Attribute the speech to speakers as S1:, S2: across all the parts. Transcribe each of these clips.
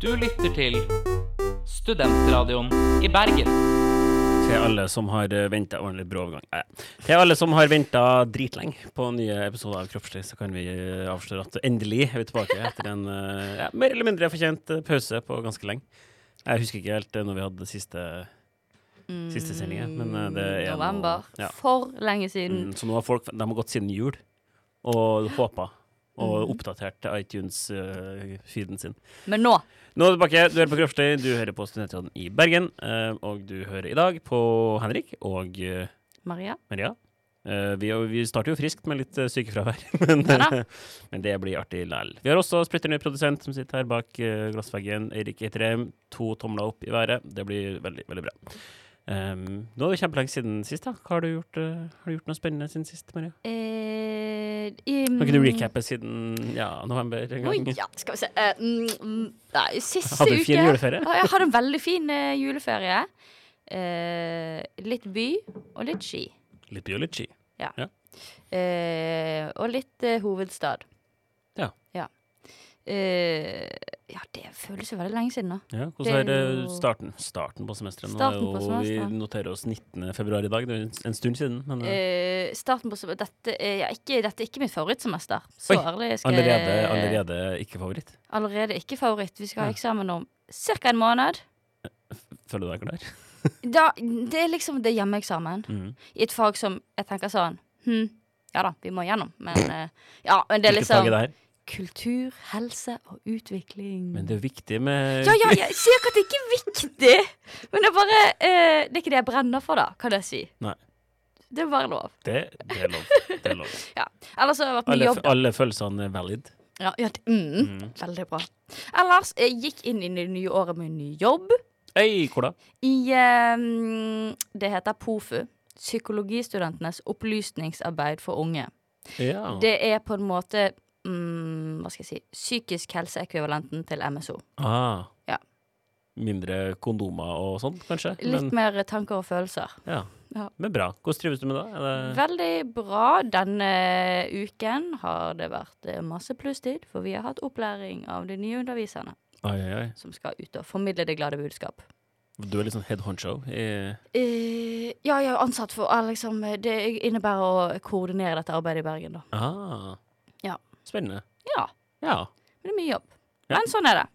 S1: Du lytter til Studentradioen i Bergen.
S2: Til alle som har venta Ordentlig brå overgang. Nei. Til alle som har venta dritlenge på nye episoder av Kroppslig, så kan vi eh, avsløre at endelig er vi tilbake etter en eh, ja, mer eller mindre fortjent eh, pause på ganske lenge. Jeg husker ikke helt eh, når vi hadde siste, siste sendinga, men eh, det er November.
S3: November.
S2: Ja.
S3: For lenge siden.
S2: Mm, så nå har folk De har gått siden jul og håpa og
S3: oppdaterte
S2: oppdatert iTunes-feeden sin.
S3: Men nå
S2: Nå er du tilbake. Du hører på Kroppslig, du hører på Studentradioen i Bergen, eh, og du hører i dag på Henrik og eh,
S3: Maria.
S2: Maria. Eh, vi, vi starter jo friskt med litt sykefravær, men,
S3: Ja
S2: men det blir artig likevel. Vi har også splitter ny produsent som sitter her bak eh, glassveggen. Eirik Eitrheim. To tomler opp i været. Det blir veldig, veldig bra. Um, nå er det kjempelenge siden sist. da Hva Har du gjort, uh, har du gjort noe spennende siden sist, Maria?
S3: Eh, um,
S2: Kan ikke du recappe siden ja, november en gang?
S3: ja, skal vi se. Uh, mm, mm, nei, siste
S2: Hadde du
S3: uke
S2: juleferie?
S3: Ja, Jeg hadde en veldig fin uh, juleferie. Litt by og litt ski.
S2: Litt by og litt ski.
S3: Ja og litt hovedstad.
S2: Ja.
S3: Ja. Det føles jo veldig lenge siden nå.
S2: Ja, Hvordan er det starten, starten på semesteret? Nå
S3: Starten på semesteret.
S2: Vi noterer oss 19. februar i dag. Det er en- stund siden. Men Eh,
S3: starten på sem- dette, er, ja, ikke, dette er ikke mitt favorittsemester. Så
S2: Oi,
S3: ærlig skal
S2: allerede, allerede ikke favoritt.
S3: Allerede ikke favoritt. Vi skal ha eksamen om ca. en måned.
S2: Føler du deg klar?
S3: Da, det er liksom det er hjemmeeksamen
S2: Mm.
S3: i et fag som jeg tenker sånn hm, Ja da, vi må gjennom, men uh, Ja, men det er liksom
S2: Hvilket fag
S3: liksom
S2: er det her?
S3: Kultur, helse og utvikling.
S2: Men det er jo viktig med
S3: Ja, ja, jeg sier ikke at det ikke er viktig, men det er bare eh, Det er ikke det jeg brenner for, da, kan jeg si.
S2: Nei.
S3: Det er bare lov.
S2: Det, det er lov. Det er lov.
S3: Ellers har det vært mye
S2: Alle,
S3: jobb. da.
S2: alle følelsene er valid.
S3: Ja, ja, det, mm,
S2: Mm.
S3: Veldig bra. Ellers jeg gikk inn i det nye året med en ny jobb.
S2: Hey, hvor da?
S3: I eh, Det heter POFU. Psykologistudentenes opplysningsarbeid for unge.
S2: Ja.
S3: Det er på en måte mm, Hva skal jeg si Psykisk helse-ekvivalenten til MSO.
S2: Ah.
S3: Ja.
S2: Mindre kondomer og sånn, kanskje?
S3: Litt
S2: Men,
S3: mer tanker og følelser.
S2: ja.
S3: Ja.
S2: Men bra. Hvordan trives du med det? Det
S3: Veldig bra. Denne uken har det vært eh, masse plusstid, for vi har hatt opplæring av de nye underviserne
S2: Ai, ai, ai.
S3: som skal ut og formidle det glade budskap.
S2: Du er litt sånn head honcho i
S3: uh, ja, jeg er ansatt for eh, liksom, Det innebærer å koordinere dette arbeidet i Bergen, da.
S2: Ah. Spennende.
S3: Ja.
S2: Ja.
S3: Men det er mye jobb. Men sånn er det.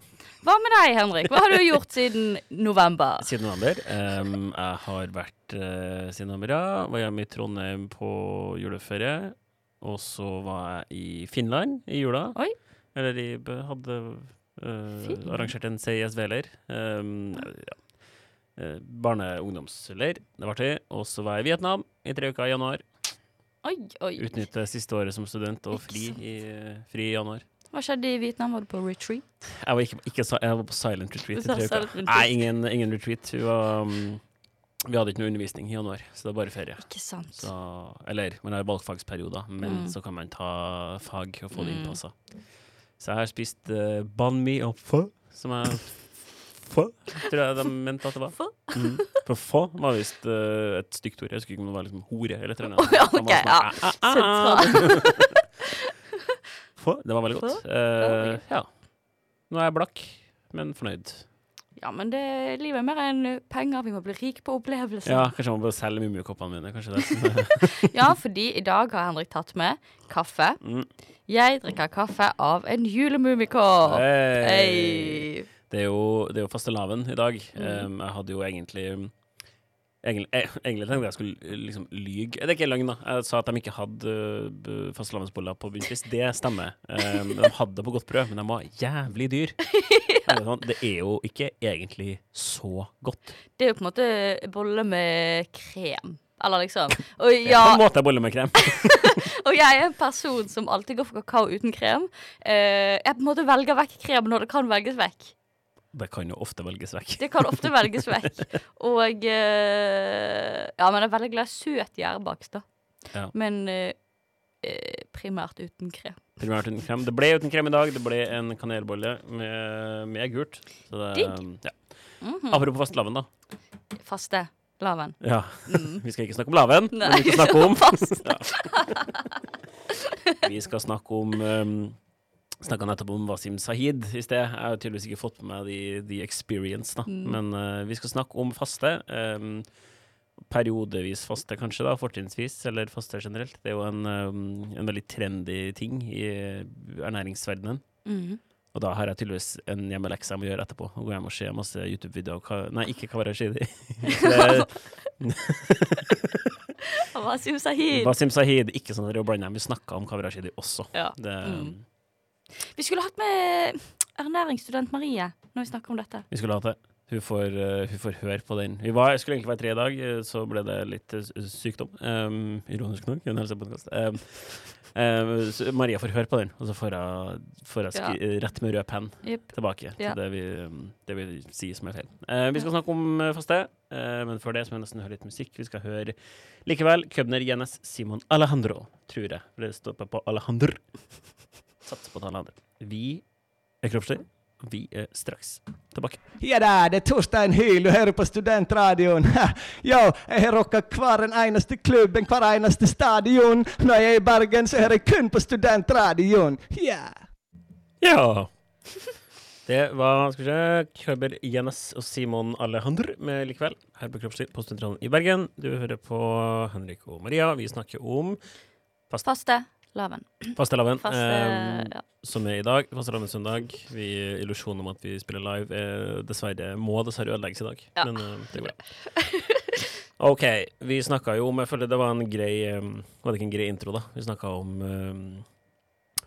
S3: Hva med deg, Henrik? Hva har du gjort siden november?
S2: Siden november. Um, jeg har vært uh, siden november, ja. Var hjemme i Trondheim på juleferie. Og så var jeg i Finland i jula.
S3: Oi.
S2: Eller de hadde
S3: uh,
S2: arrangert en CISV-leir. Um, ja. Eh, Barne- og ungdomsleir. Det var artig. Og så var jeg i Vietnam i tre uker i januar.
S3: Oi, oi.
S2: Utnytte siste året som student og fri i, eh, fri i januar.
S3: Hva skjedde i Vietnam? Var du på retreat?
S2: Jeg var, ikke, ikke, jeg var på silent retreat i tre uker. Nei, ingen, ingen retreat. Vi, var, um, vi hadde ikke noe undervisning i januar, så det var bare ferie.
S3: Ikke sant.
S2: Så, eller man har valgfagsperioder, men
S3: Mm.
S2: så kan man ta fag og få det
S3: Mm.
S2: innpassa. Så jeg har spist uh, banh mi og pho, som jeg Pho, tror jeg de mente at det var.
S3: Pho?
S2: Mm. For få var visst uh, et stygt ord. Jeg husker ikke om det var liksom hore eller et eller
S3: ja,
S2: annet.
S3: Ok,
S2: sånn,
S3: ja.
S2: ah, ah, ah. Det var veldig godt. Eh, ja. Nå er jeg blakk, men fornøyd.
S3: Ja, men det, livet er mer enn penger. Vi må bli rike på opplevelser.
S2: Ja, kanskje jeg må bare selge mumiekoppene mine. Kanskje det.
S3: Ja, fordi i dag har Henrik tatt med kaffe.
S2: Mm.
S3: Jeg drikker kaffe av en julemumikopp.
S2: Hey.
S3: Hey.
S2: Det er jo, det er jo fastelavn i dag.
S3: Mm.
S2: Um, jeg hadde jo egentlig Egentlig, eh, egentlig tenkte jeg skulle eh, liksom lyge. Det er ikke løgn, da. Jeg sa at de ikke hadde uh, fastelavnsboller på bunnpris. Det stemmer. Um, de hadde det på godt brød, men de var jævlig dyr. Eller sånn, Det er jo ikke egentlig så godt.
S3: Det er jo på en måte bolle med krem. Eller liksom. Og, ja,
S2: på en måte bolle med krem.
S3: og jeg er en person som alltid går for kakao uten krem. Uh, jeg på en måte velger vekk krem når det kan velges vekk.
S2: Det kan jo ofte velges vekk.
S3: Det kan ofte velges vekk. Og eh, Ja, men jeg er veldig glad i søt gjærbakst, da.
S2: Ja.
S3: Men eh, eh, primært uten krem.
S2: Primært uten krem. Det ble uten krem i dag. Det ble en kanelbolle med, med gult. Så det,
S3: Digg.
S2: ja.
S3: Mhm.
S2: Apropos fastelavn, da.
S3: Faste. Laven.
S2: Ja.
S3: Mm.
S2: Vi skal ikke snakke om laven, men
S3: Nei.
S2: vi skal snakke om
S3: Fast.
S2: ja. Vi skal snakke om um, Snakka nettopp om Wasim Sahid i sted. Jeg har tydeligvis ikke fått med meg the, the experience, da.
S3: Mm.
S2: Men uh, vi skal snakke om faste. Um, periodevis faste, kanskje, da, fortrinnsvis, eller faste generelt. Det er jo en, um, en veldig trendy ting i ernæringsverdenen.
S3: Mm.
S2: Og da har jeg tydeligvis en hjemmelekse jeg må gjøre etterpå. Og gå hjem og se masse YouTube-videoer. Nei, ikke Kavara Shidi.
S3: Wasim Sahid.
S2: Wasim Sahid. Ikke sånn at dere blander dem. Vi snakka om Kavara Shidi også.
S3: Ja.
S2: Det,
S3: Mm. Vi skulle hatt med ernæringsstudent Marie når vi snakker om dette.
S2: Vi skulle hatt det. Hun får, eh, hun får høre på den. Vi var, skulle egentlig være tre i dag, eh, så ble det litt eh, sykdom. Um, ironisk nok. En helsepodkast. Um, um, Maria får høre på den, og så får hun, får jeg skri, rett med rød penn
S3: yep.
S2: tilbake
S3: Ja.
S2: til det vi, det vi sier som er feil. Uh, vi skal snakke om faste, uh, men før det så må vi nesten høre litt musikk. Vi skal høre likevel Købner, Jenes, Simon Alejandro, tror jeg. For det står på Alejandro. Satser på at andre. Vi er Kroppslig. Vi er straks tilbake.
S4: Ja da, det er Torstein Hyl, du hører på Studentradioen. Yo, jeg har rocka hver en eneste klubben, hver eneste stadion. Når jeg er i Bergen, så hører jeg kun på Studentradioen. Ja.
S2: Ja. Det var skal vi se, Køber Jens og Simon Alejandr med likevel. Her på Kroppslig på Studentradioen i Bergen. Du hører på Henrik og Maria. Vi snakker om
S3: Faste. Laven.
S2: fastelavn,
S3: Faste
S2: eh,
S3: ja.
S2: som er i dag. Fastelavn søndag. Vi Illusjonen om at vi spiller live er dessverre må dessverre ødelegges i dag.
S3: Ja.
S2: Men eh, det går bra. OK. Vi snakka jo om Jeg føler det var en grei eh, Var det ikke en grei intro, da? Vi snakka om eh,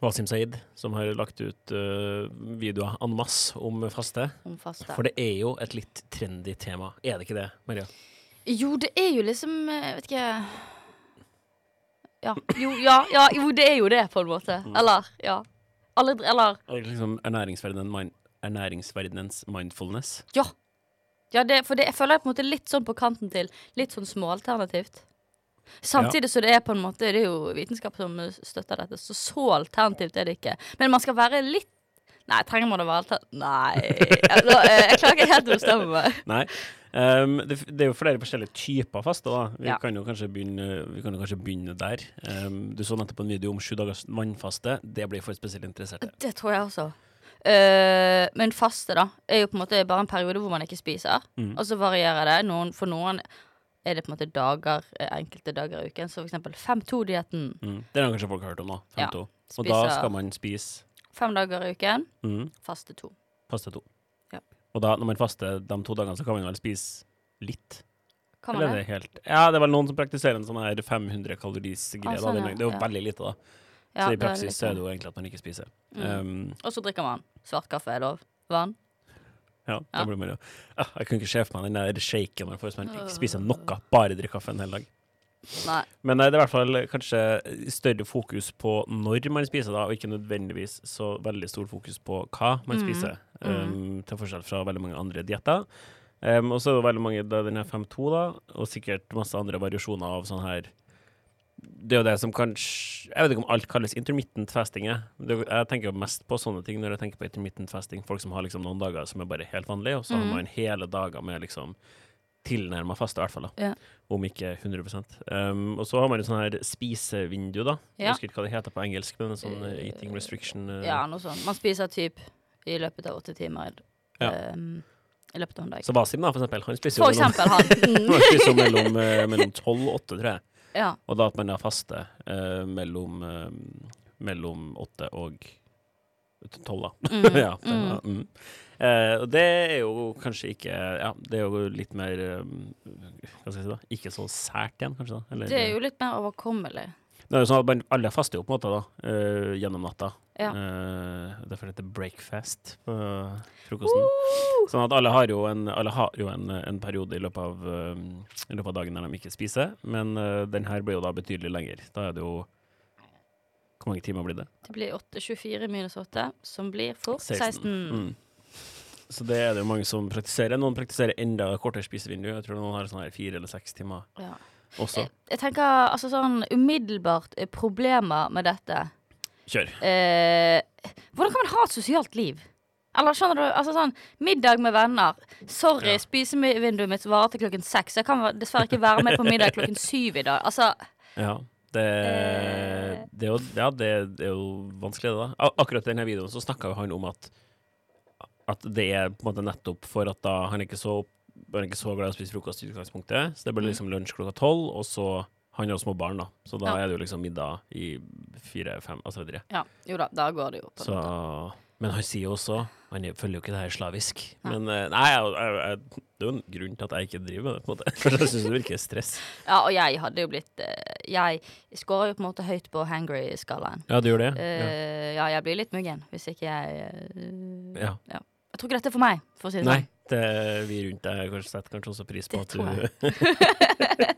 S2: Wasim Saeed, som har lagt ut uh, videoer en masse om faste.
S3: Om faste.
S2: For det er jo et litt trendy tema. Er det ikke det, Maria?
S3: Jo, det er jo liksom eh, Vet ikke Ja. Jo, ja, ja, jo, det er jo det, på en måte.
S2: Mm.
S3: Eller, ja. Alle, eller
S2: Liksom ernæringsverdenen, mind, ernæringsverdenens mindfulness.
S3: Ja. Ja, det, for det, jeg føler jeg på en måte litt sånn på kanten til litt sånn småalternativt. Samtidig så det er på en måte Det er jo vitenskap som støtter dette, så så alternativt er det ikke. Men man skal være litt Nei, trenger man å være alternativt? Nei Jeg, eh, Jeg klarer ikke helt å bestemme meg.
S2: Nei. Ehm, det, det er jo flere forskjellige typer faste. da Vi
S3: Ja.
S2: kan jo begynne, vi kan jo kanskje begynne der. Um, du så nettopp en video om sju dagers vannfaste. Det blir for spesielt interesserte.
S3: Det tror jeg også. Uh, men faste, da, er jo på en måte bare en periode hvor man ikke spiser.
S2: Mm.
S3: Og så varierer det. Noen, for noen er det på en måte dager, eh, enkelte dager i uken. Så for eksempel 5-2-dietten.
S2: Mm. Det har kanskje folk hørt om, da.
S3: Ja.
S2: 5-2. Og da skal man spise
S3: Fem dager i uken,
S2: mm,
S3: faste to.
S2: faste to. Og da, når man faster de to dagene, så kan man vel spise litt?
S3: Kan
S2: Eller
S3: man
S2: er
S3: det?
S2: det helt Ja, det er vel noen som praktiserer en sånn her 500 kaloris-greie.
S3: Ah, sånn, ja.
S2: Det er jo
S3: Ja.
S2: veldig lite, da.
S3: Ja,
S2: så i
S3: det
S2: praksis
S3: litt
S2: er det jo egentlig at man ikke spiser.
S3: Mm.
S2: Um,
S3: Og så drikker man svart kaffe, er lov. Vann.
S2: Ja,
S3: Ja.
S2: da blir man jo ah, Jeg kunne ikke se for meg den der shaken man får hvis man ikke spiser noe, bare drikker kaffe en hel dag.
S3: Nei.
S2: Men det er i hvert fall kanskje større fokus på når man spiser, da, og ikke nødvendigvis så veldig stor fokus på hva man
S3: Mm.
S2: spiser,
S3: Mm.
S2: um, til forskjell fra veldig mange andre dietter. Um, og så er det veldig mange da, den her 5-2, da, og sikkert masse andre variasjoner av sånn her Det er jo det som kanskje Jeg vet ikke om alt kalles intermittent fasting. Jeg, tenker jo mest på sånne ting når jeg tenker på intermittent fasting. Folk som har liksom noen dager som er bare helt vanlige, og så har
S3: Mhm.
S2: man hele dager med liksom tilnærma faste, i hvert fall. da
S3: Ja.
S2: Om ikke 100 um, Og så har man jo sånn her spisevindu, da. Jeg husker ikke hva det heter på engelsk, men en sånn uh, eating restriction uh,
S3: Ja, noe sånt. Man spiser typ i løpet av åtte timer.
S2: Ja.
S3: Um, I løpet av en dag.
S2: Så Wasim, da, for eksempel, han spiser jo mellom,
S3: han.
S2: Spiser mellom, uh, mellom 12 og 8, tror jeg.
S3: Ja.
S2: Og da at man da faster eh, mellom, eh, mellom 8 og 12, da.
S3: Mm.
S2: ja, det,
S3: Mm.
S2: mm. Eh, og det er jo kanskje ikke Ja, det er jo litt mer eh, Hva skal jeg si, da? Ikke så sært igjen, kanskje? da Eller,
S3: Det er jo litt mer overkommelig.
S2: Det er jo sånn at man, alle faster jo på en måte da eh, gjennom natta.
S3: Ja.
S2: Uh, derfor heter det breakfast på frokosten. Sånn at alle har jo en, alle har jo en, en periode i løpet, av, uh, i løpet av dagen der de ikke spiser, men uh, den her blir jo da betydelig lenger. Da er det jo Hvor mange timer blir det?
S3: Det blir 8, 24 minus 8, som blir fort 16.
S2: Mm. Så det er det jo mange som praktiserer. Noen praktiserer enda kortere spisevindu. Jeg tror noen har sånn her fire eller seks timer
S3: Ja.
S2: også.
S3: Jeg, jeg tenker altså sånn umiddelbart eh, problemer med dette.
S2: Kjør.
S3: Eh, hvordan kan man ha et sosialt liv? Eller skjønner du, altså sånn Middag med venner. Sorry,
S2: Ja.
S3: spisevinduet mitt varer til klokken seks. Jeg kan dessverre ikke være med på middag klokken syv i dag. Altså,
S2: Ja. Det,
S3: Eh.
S2: det, er jo, ja, det, det er jo vanskelig, det, da. Akkurat i denne videoen så snakka han om at At det er på en måte nettopp for at da han ikke så han er ikke så glad i å spise frokost i utgangspunktet, så det blir liksom lunsj klokka tolv, og så han har jo små barn, da, så da
S3: Ja.
S2: er det jo liksom middag i fire-fem, altså videre.
S3: Ja, jo da, da går det jo. På
S2: Så, men han sier jo også Han følger jo ikke det her slavisk.
S3: Ja.
S2: Men eh, nei, jeg, jeg, jeg, det er jo en grunn til at jeg ikke driver med det. på en måte For jeg syns det virker stress.
S3: Ja, og jeg hadde jo blitt eh, Jeg scorer jo på en måte høyt på hangry-skalaen.
S2: Ja, du gjør det? Ja.
S3: Eh, ja, jeg blir litt muggen hvis ikke jeg Ja,
S2: ja.
S3: Jeg tror ikke dette er for meg, for å si det
S2: Nei,
S3: sånn.
S2: det, vi rundt deg kanskje setter kanskje også pris på
S3: Det
S2: at
S3: tror
S2: du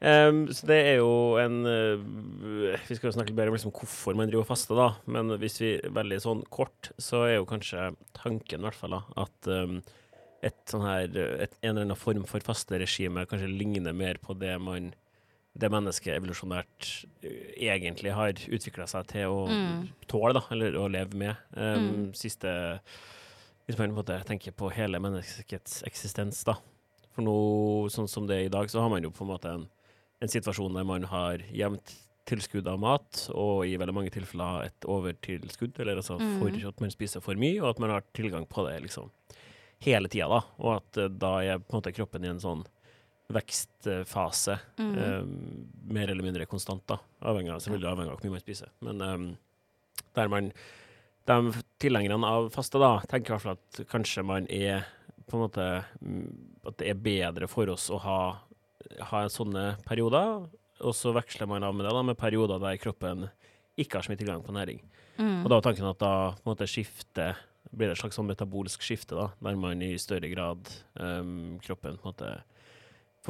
S2: Em, Så det er jo en eh, Vi skal jo snakke litt bedre om liksom hvorfor man driver og faster, da. Men hvis vi veldig sånn kort, så er jo kanskje tanken, i hvert fall, da, at em, et sånn her et, En eller annen form for fasteregime kanskje ligner mer på det man det mennesket evolusjonært eh, egentlig har utvikla seg til å
S3: Mm.
S2: tåle, da, eller å leve med. Um,
S3: Mm.
S2: Siste Hvis man på tenker på hele menneskets eksistens, da. For nå, sånn som det er i dag, så har man jo på en måte en, en situasjon der man har jevnt tilskudd av mat, og i veldig mange tilfeller et overtilskudd, eller altså
S3: Mm.
S2: for at man spiser for mye, og at man har tilgang på det liksom hele tida, da. Og at eh, da er på en måte kroppen i en sånn vekstfase,
S3: Mm.
S2: eh, mer eller mindre konstant, da. Avhengig av, selvfølgelig avhengig av hvor mye man spiser. Men um, der man de tilhengerne av faste da, tenker i hvert fall at kanskje man er på en måte mm, At det er bedre for oss å ha, ha sånne perioder, og så veksler man av med det da, med perioder der kroppen ikke har så mye tilgang på næring.
S3: Mm.
S2: Og da er tanken at da på en måte skifter blir det et slags sånn metabolsk skifte, da, der man i større grad um, kroppen på en måte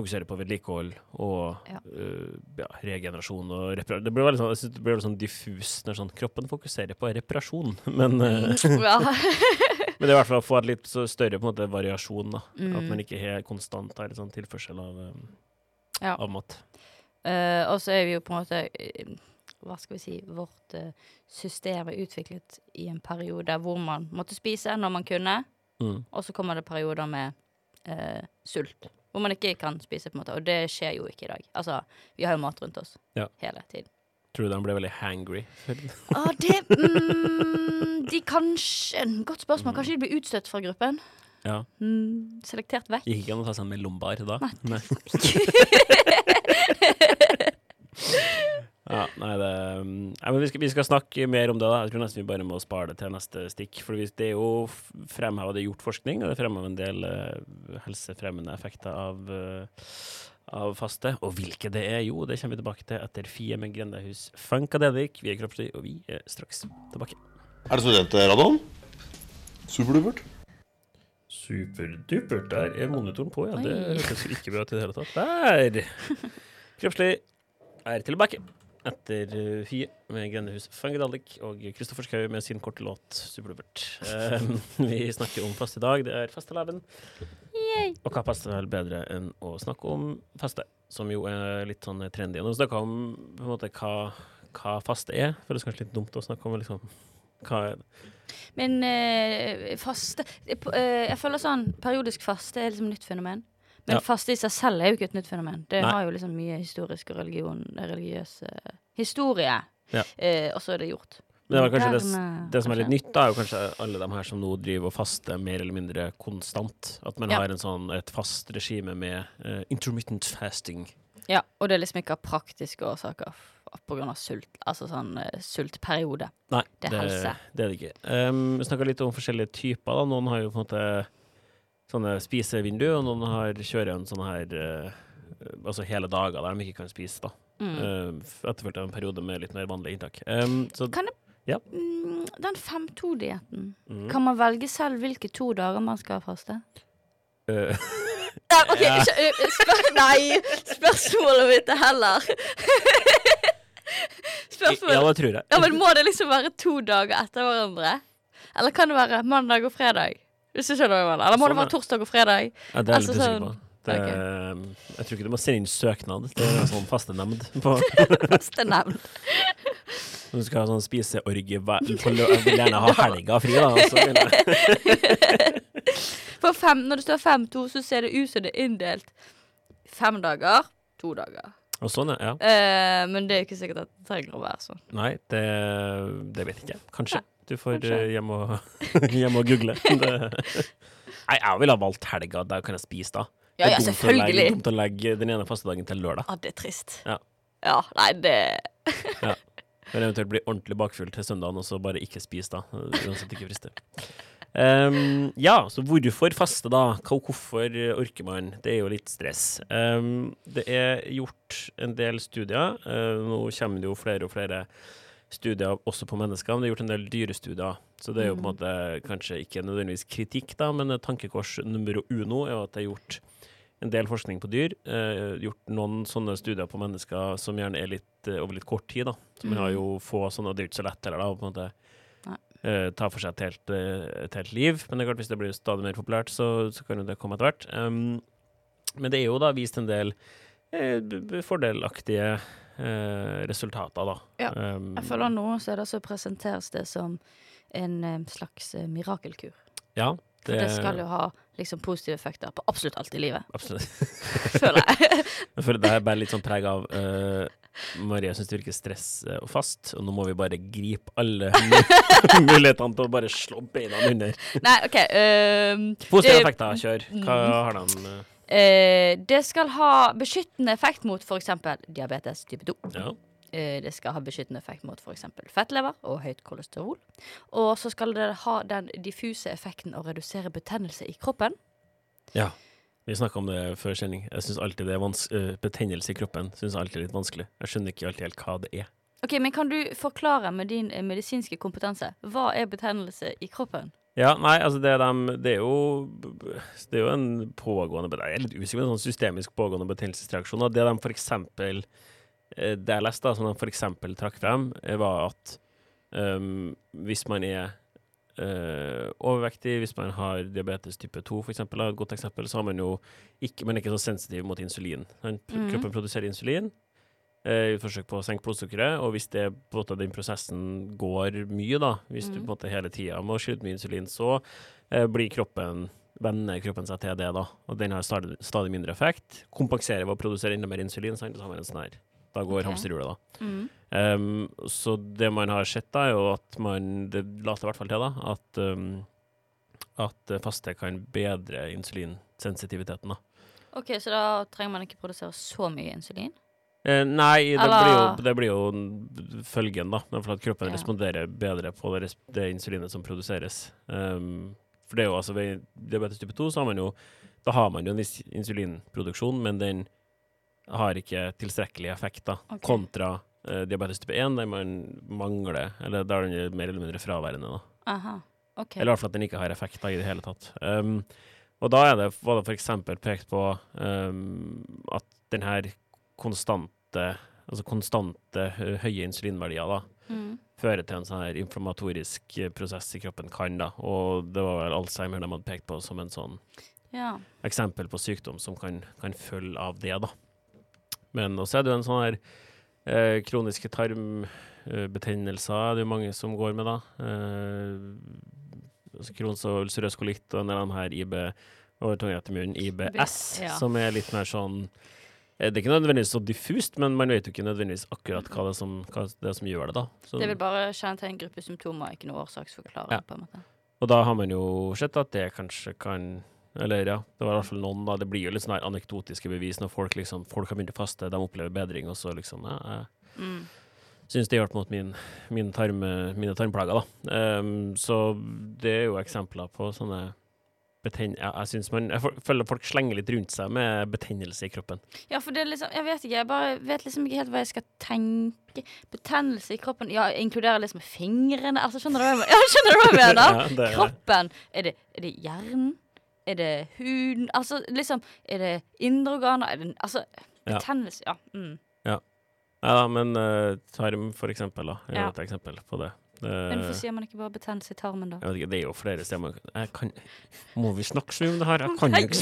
S2: fokuserer på vedlikehold og
S3: Ja.
S2: uh, ja, regenerasjon og reparasjon. Det blir veldig sånn, det blir sånn diffus når sånn kroppen fokuserer på reparasjon, men, uh, men det er i hvert fall å få et litt så større på en måte variasjon, da. At
S3: Mm.
S2: man ikke har konstant har sånn tilførsel av, um,
S3: Ja.
S2: av mat.
S3: Uh, og så er vi jo på en måte Hva skal vi si Vårt system er utviklet i en periode hvor man måtte spise når man kunne,
S2: Mm.
S3: og så kommer det perioder med eh, sult. Hvor man ikke kan spise, på en måte. Og det skjer jo ikke i dag. Altså, vi har jo mat rundt oss
S2: Ja.
S3: hele tiden.
S2: Tror du de ble veldig hangry?
S3: Ah, det mm, De kanskje Godt spørsmål. Kanskje de blir utstøtt fra gruppen?
S2: Ja.
S3: Mm, selektert vekk?
S2: Gikk ikke an å ta seg en mellombar da?
S3: Nei.
S2: Ja, nei, det nei, men vi, skal, vi skal snakke mer om det. da Jeg tror nesten vi bare må spare det til neste stikk. For det er jo fremheva, det er gjort forskning, og det er fremheva en del uh, helsefremmende effekter av, uh, av faste. Og hvilke det er, jo, det kommer vi tilbake til etter Fie med Grendehus Funkadelic. Vi er Kroppslig, og vi er straks tilbake.
S5: Er det studentradioen? Superdupert.
S2: Superdupert. Der er monitoren på, ja. Det hørtes ikke bra ut i det hele tatt. Der! Kroppslig er tilbake. Etter Hye Fie med Grendehus Funkadelic og Kristoffer Schou med sin korte låt Superdupert. Eh, vi snakker om faste i dag. Det er fastelavn. Og hva passer vel bedre enn å snakke om faste, som jo er litt sånn trendy. Nå snakka om på en måte hva, hva faste er. Føles kanskje litt dumt å snakke om liksom hva er det?
S3: Men eh, faste eh, på- eh, Jeg føler sånn periodisk faste er liksom nytt fenomen. Men
S2: Ja.
S3: faste i seg selv er jo ikke et nytt fenomen. Det
S2: Nei.
S3: har jo liksom mye historisk og religion, religiøs uh, historie.
S2: Ja.
S3: Uh, og så er det gjort.
S2: Men det, var kanskje det, det som er litt nytt, da, er jo kanskje alle de her som nå driver og faster mer eller mindre konstant. At man
S3: Ja.
S2: har en sånn, et fast regime med uh, intermittent fasting.
S3: Ja, og det er liksom ikke av praktiske årsaker pga. på grunn av sult. Altså sånn uh, sultperiode.
S2: Nei,
S3: Det er helse.
S2: det er det ikke. Um, vi snakka litt om forskjellige typer. da. Noen har jo på en måte sånne spisevinduer, og noen har kjører en sånn her uh, Altså hele dager der de ikke kan spise, da.
S3: Mm.
S2: Uh, etterfulgt av en periode med litt mer vanlig inntak. Um, så
S3: Kan jeg
S2: Ja.
S3: mm, Den 5-2-dietten.
S2: mm,
S3: Kan man velge selv hvilke to dager man skal faste?
S2: uh,
S3: Nei, ok, ikke- spør, nei, spørsmålet mitt er heller Spørsmålet
S2: Ja, det tror jeg.
S3: Ja, men Må det liksom være to dager etter hverandre? Eller kan det være mandag og fredag? Hvis du skjønner hva jeg mener. Eller må
S2: Sånn,
S3: det være torsdag og fredag?
S2: Ja, det er
S3: Altså
S2: litt usikker
S3: sånn-
S2: på. Det, Jeg tror ikke du må sende inn søknad til en sånn fastenemnd
S3: Første nevn.
S2: Du skal ha sånn spiseorgie på vil gjerne ha helga fri, da. Så.
S3: For fem, når det står fem-to, så ser det ut som det er inndelt fem dager, to dager.
S2: Og sånn, ja.
S3: Eh, men det er ikke sikkert at det trenger å være sånn.
S2: Nei, det, det vet jeg ikke. Kanskje. Du får eh, hjem og, hjem og google. Det. Nei, jeg ville ha valgt helga. Der kan jeg spise, da.
S3: Ja,
S2: Det er
S3: ja,
S2: dumt å legge- Dumt å legge den ene fastedagen til lørdag.
S3: Ja, det er trist.
S2: Ja.
S3: Ja, nei, det ja.
S2: Men eventuelt bli ordentlig bakfull til søndagen, og så bare ikke spise da. Uansett ikke frister. Um, ja, så hvorfor faste, da? Hvorfor orker man? Det er jo litt stress. Um, det er gjort en del studier. Uh, nå kommer det jo flere og flere studier også på mennesker, men det er gjort en del dyrestudier. Så det er jo på en måte kanskje ikke nødvendigvis kritikk, da, men tankekors nummer uno er jo at det er gjort en del forskning på dyr. Eh, gjort noen sånne studier på mennesker som gjerne er litt eh, over litt kort tid. da. Så man har jo få sånne, det er jo ikke så lett heller da, på en måte
S3: Nei.
S2: eh, ta for seg et helt, eh, et helt liv. Men det er klart hvis det blir stadig mer populært, så, så kan jo det komme etter hvert. Um, men det er jo da vist en del b- fordelaktige eh, resultater, da.
S3: Ja,
S2: Um,
S3: Jeg føler nå så er det så presenteres det som en eh, slags eh, mirakelkur.
S2: Ja,
S3: For det skal jo ha liksom positive effekter på absolutt alt i livet,
S2: Absolutt.
S3: føler jeg.
S2: Jeg føler det er bare litt sånn preg av uh, Maria syns det virker stress og fast, og nå må vi bare gripe alle mulighetene til å bare slå beina under.
S3: Nei, OK. Um,
S2: Positive effekter, kjør. Hva
S3: Mm.
S2: har de? eh?
S3: Eh, det skal ha beskyttende effekt mot f.eks. diabetes type 2.
S2: Ja.
S3: Eh, det skal ha beskyttende effekt mot f.eks. fettlever og høyt kolesterol. Og så skal det ha den diffuse effekten å redusere betennelse i kroppen.
S2: ja. Vi snakka om det før sending. Jeg syns alltid det er vans eh, betennelse i kroppen synes alltid er litt vanskelig. Jeg skjønner ikke alltid helt hva det er.
S3: Ok, Men kan du forklare med din eh, medisinske kompetanse hva er betennelse i kroppen?
S2: Ja, nei, altså det er, det er jo Det er jo en pågående Jeg er litt usikker på en sånn systemisk pågående betennelsesreaksjon. Det de for eksempel eh, Det jeg leste, da, som de for eksempel trakk frem, eh, var at um, hvis man er Uh, overvektig, hvis man har diabetes type 2 for eksempel, et godt eksempel, så har man jo ikke, man er ikke så sensitiv mot insulin. sant?
S3: mm.
S2: Kroppen produserer insulin i et forsøk på å senke blodsukkeret, og hvis det, måte, den prosessen går mye, da, hvis du
S3: Mhm.
S2: på en måte hele tida må skyte mye insulin, så eh, blir kroppen venner kroppen seg til det, da. Og den har stadig, stadig mindre effekt. Kompenserer ved å produsere enda mer insulin, sant? så har man en sånn her Da går
S3: okay.
S2: hamsterhjulet, da.
S3: Mm.
S2: Um, så det man har sett, da, er jo at man Det later i hvert fall til, da, at, um, at eh, faste kan bedre insulinsensitiviteten, da.
S3: Ok, Så da trenger man ikke produsere så mye insulin?
S2: Eh, nei, det blir, jo, det blir jo følgen, da. Er For at kroppen
S3: Ja.
S2: responderer bedre på det, det insulinet som produseres. Um, for det er jo altså ved diabetes type 2 så har man jo Da har man jo en viss insulinproduksjon, men den har ikke tilstrekkelig effekt, da.
S3: Okay.
S2: Kontra eh, diabetes type 1, der man mangler Eller da er den mer eller mindre fraværende, da.
S3: Aha, Okay.
S2: Eller i hvert fall at den ikke har effekt da, i det hele tatt. Um, og da er det, var det eksempel pekt på um, at den her konstante Altså konstante høye insulinverdier da,
S3: Mm.
S2: fører til en sånn her inflammatorisk eh, prosess i kroppen, kan da. Og det var vel Alzheimer de hadde pekt på som en sånn
S3: Ja.
S2: eksempel på sykdom som kan, kan følge av det, da. Men også er det jo en sånn her eh, kroniske tarmbetennelser, det er jo mange som går med, da. Eh, altså Crohns og ulcerøs kolitt og en av de her IB over tunga til munnen, IBS,
S3: Ja.
S2: som er litt mer sånn eh, Det er ikke nødvendigvis så diffust, men man vet jo ikke nødvendigvis akkurat hva det er som, det er som gjør det, da. Så,
S3: Det vil bare kjennetegn gruppe symptomer, ikke noe årsaksforklaring,
S2: Ja.
S3: på en måte.
S2: Og da har man jo sett at det kanskje kan Eller ja, det var i hvert fall noen, da. Det blir jo litt sånn her anekdotiske bevis når folk liksom Folk har begynt å faste, de opplever bedring, og så liksom ja, jeg
S3: Mm.
S2: syns det hjalp mot min, min tarm, mine tarmplager, da. Um, så det er jo eksempler på sånne betenn... Ja, jeg syns man Jeg føler folk slenger litt rundt seg med betennelse i kroppen.
S3: Ja, for det er liksom Jeg vet ikke, jeg bare vet liksom ikke helt hva jeg skal tenke. Betennelse i kroppen Ja, inkluderer liksom fingrene Altså, skjønner du hva jeg, ja, skjønner du hva jeg mener?
S2: Ja, det-
S3: Kroppen. Er det, er det hjernen? Er det huden? Altså, liksom Er det indre organer? Er det Altså, betennelse Ja. Mm.
S2: Nei da, men uh, tarm, for eksempel, da, er
S3: Ja.
S2: et eksempel på det.
S3: Men hvorfor sier man ikke bare betennelse i tarmen, da?
S2: Ja, det er jo flere steder kan, Må vi snakke så mye om det her? Jeg kan jo ikke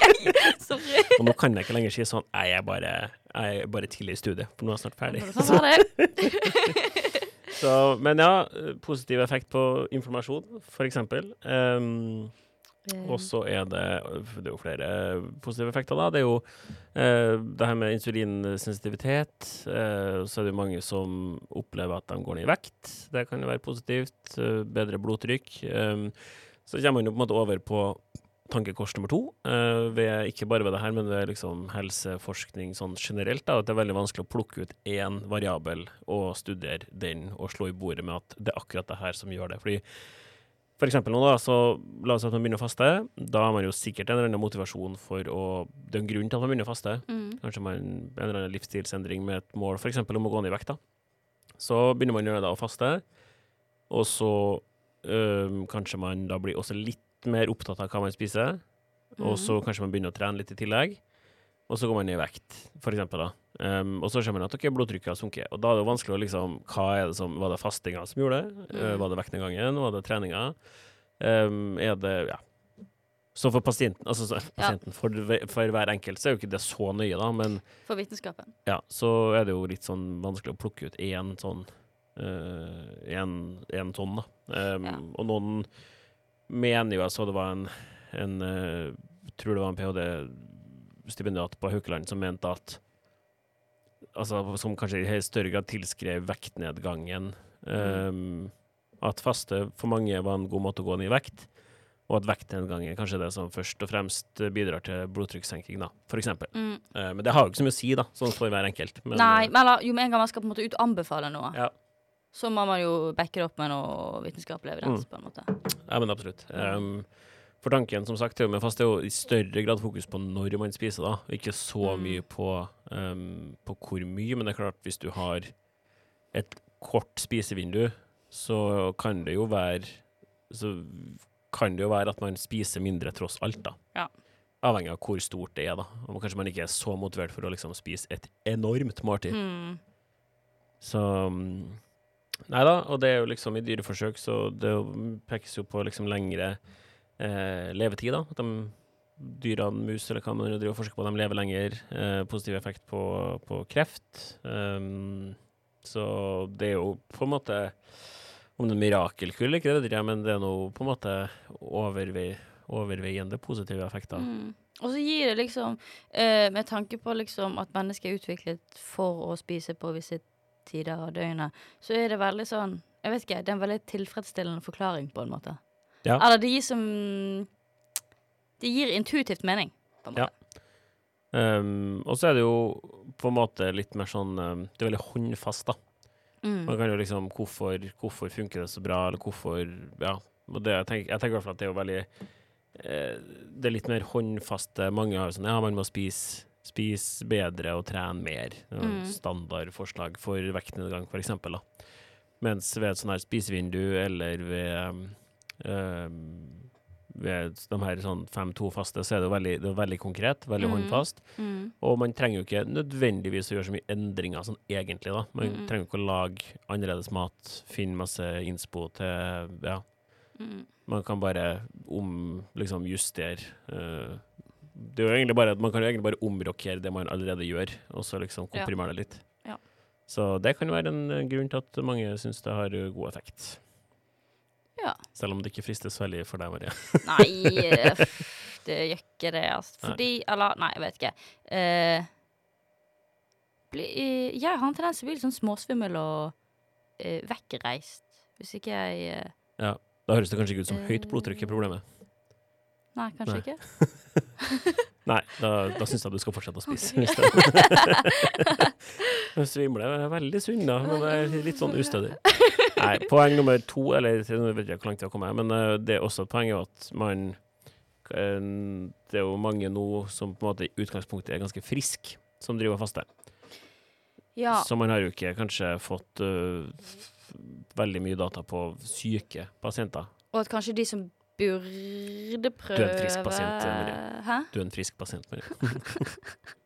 S3: Sorry.
S2: Og nå kan jeg ikke lenger si sånn jeg er bare, jeg er bare tidlig i studiet, for nå er jeg snart ferdig.
S3: Sånn.
S2: Så, men ja, eh, positiv effekt på informasjon, for eksempel. Um,
S3: Eh,
S2: Og så er det Det er jo flere positive effekter, da. Det er jo eh, det her med insulinsensitivitet. Eh, så er det mange som opplever at de går ned i vekt. Det kan jo være positivt. Eh, bedre blodtrykk. Eh, så kommer man jo på en måte over på tankekors nummer to. Eh, ved, ikke bare ved det her, men ved liksom helseforskning sånn generelt. Da, at det er veldig vanskelig å plukke ut én variabel og studere den og slå i bordet med at det er akkurat det her som gjør det. Fordi for eksempel nå da, så La oss si at man begynner å faste. Da har man jo sikkert en eller annen motivasjon for å Det er en grunn til at man begynner å faste.
S3: mm,
S2: Kanskje man en eller annen livsstilsendring med et mål f.eks. om å gå ned i vekt. da. Så begynner man det å faste, og så øhm, kanskje man da blir også litt mer opptatt av hva man spiser. Og så kanskje man begynner å trene litt i tillegg. Og så går man ned i vekt, for eksempel. Da. Um, og så ser man at okay, blodtrykket har sunket. Og da er det vanskelig å liksom Hva er det som Var det fastinga som gjorde det? Uh,
S3: Mm.
S2: var det vektnedgangen? Var det treninga? Um, er det Ja. Så for pasienten, altså så, pasienten for, for hver enkelt så er jo ikke det så nøye, da, men
S3: For vitenskapen.
S2: ja, så er det jo litt sånn vanskelig å plukke ut én sånn Én tonn, da. Um,
S3: Ja.
S2: Og noen mener jo Jeg så det var en, en uh, Tror det var en ph.d.-stipendiat på Haukeland som mente at Altså som kanskje i større grad tilskrev vektnedgangen um, At faste for mange var en god måte å gå ned i vekt. Og at vektnedgangen kanskje er det som først og fremst bidrar til blodtrykkssenking, da, eksempel.
S3: Mm.
S2: Uh, men det har jo ikke så mye å si, da, sånn for hver enkelt. Men,
S3: Nei,
S2: eh,
S3: men jo med en gang man skal på en måte ut anbefale noe,
S2: Ja.
S3: så må man jo backe det opp med noe vitenskapelig evidens.
S2: Mm.
S3: på en måte.
S2: ja, men absolutt. Um, for tanken, som sagt, til og med fast det er jo i større grad fokus på når man spiser, da. Ikke så
S3: Mm.
S2: mye på, um, på hvor mye, men det er klart, hvis du har et kort spisevindu, så kan det jo være Så kan det jo være at man spiser mindre tross alt, da.
S3: Ja.
S2: Avhengig av hvor stort det er, da. Og kanskje man ikke er så motivert for å liksom spise et enormt måltid.
S3: Mm.
S2: Så Nei da, og det er jo liksom i dyreforsøk, så det pekes jo på liksom lengre eh, levetid, da. At de dyrene, mus eller hva man driver og forsker på, de lever lenger. Eh, positiv effekt på, på kreft. Um, så det er jo på en måte Om det er mirakelkull, ikke det men det er noe på en måte overvei, overveiende positive effekter.
S3: Mm. Og så gir det liksom, eh, med tanke på liksom at mennesket er utviklet for å spise på visse tider av døgnet, så er det veldig sånn Jeg vet ikke, det er en veldig tilfredsstillende forklaring, på en måte.
S2: Ja.
S3: Eller det gir som Det gir intuitivt mening, på en
S2: Ja.
S3: måte.
S2: Um, og så er det jo på en måte litt mer sånn um, Det er veldig håndfast, da.
S3: Mm.
S2: Man kan jo liksom Hvorfor, hvorfor funker det så bra, eller hvorfor Ja. Det, jeg, tenker, jeg tenker i hvert fall at det er jo veldig eh, Det er litt mer håndfaste. Mange har jo sånn Ja, man må spise Spise bedre og trene mer. Er
S3: Mm.
S2: Standardforslag for vektnedgang, eksempel. Mens ved et sånn her spisevindu, eller ved um, ved de her sånn fem-to faste, så er det jo veldig, det er veldig konkret, veldig
S3: Mm.
S2: håndfast.
S3: Mm.
S2: Og man trenger jo ikke nødvendigvis å gjøre så mye endringer sånn egentlig, da. Man
S3: Mm.
S2: trenger jo ikke å lage annerledes mat, finne masse innspo til Ja,
S3: Mm.
S2: man kan bare om liksom justere eh, Det er jo egentlig bare Man kan jo egentlig bare omrokere det man allerede gjør, og så liksom komprimere det litt.
S3: Ja.
S2: Så det kan være en eh, grunn til at mange syns det har god effekt.
S3: Ja.
S2: Selv om det ikke fristes veldig for deg, Maria.
S3: Nei, det gjør ikke det, altså.
S2: Nei.
S3: Fordi Eller, nei, jeg vet ikke. Uh, bli, uh, jeg har en tendens til å bli litt sånn småsvimmel og uh, vekkreist. Hvis ikke jeg Ja,
S2: Da høres det kanskje ikke ut som høyt blodtrykk er problemet.
S3: Nei, kanskje
S2: Nei.
S3: ikke.
S2: Nei, da, da syns jeg du skal fortsette å spise. Okay. det- er veldig sunn, da. Men er litt sånn ustødig. Nei, poeng nummer to, eller jeg vet ikke hvor langt jeg har kommet, men eh, det er også et poeng at man eh, Det er jo mange nå som på en måte i utgangspunktet er ganske friske, som driver og faster.
S3: Ja.
S2: Så man har jo ikke kanskje fått uh, veldig mye data på syke pasienter.
S3: Og at kanskje de som burde prøve
S2: Du er en frisk pasient, Emilie.
S3: Hæ?
S2: Du er en frisk pasient. Maria.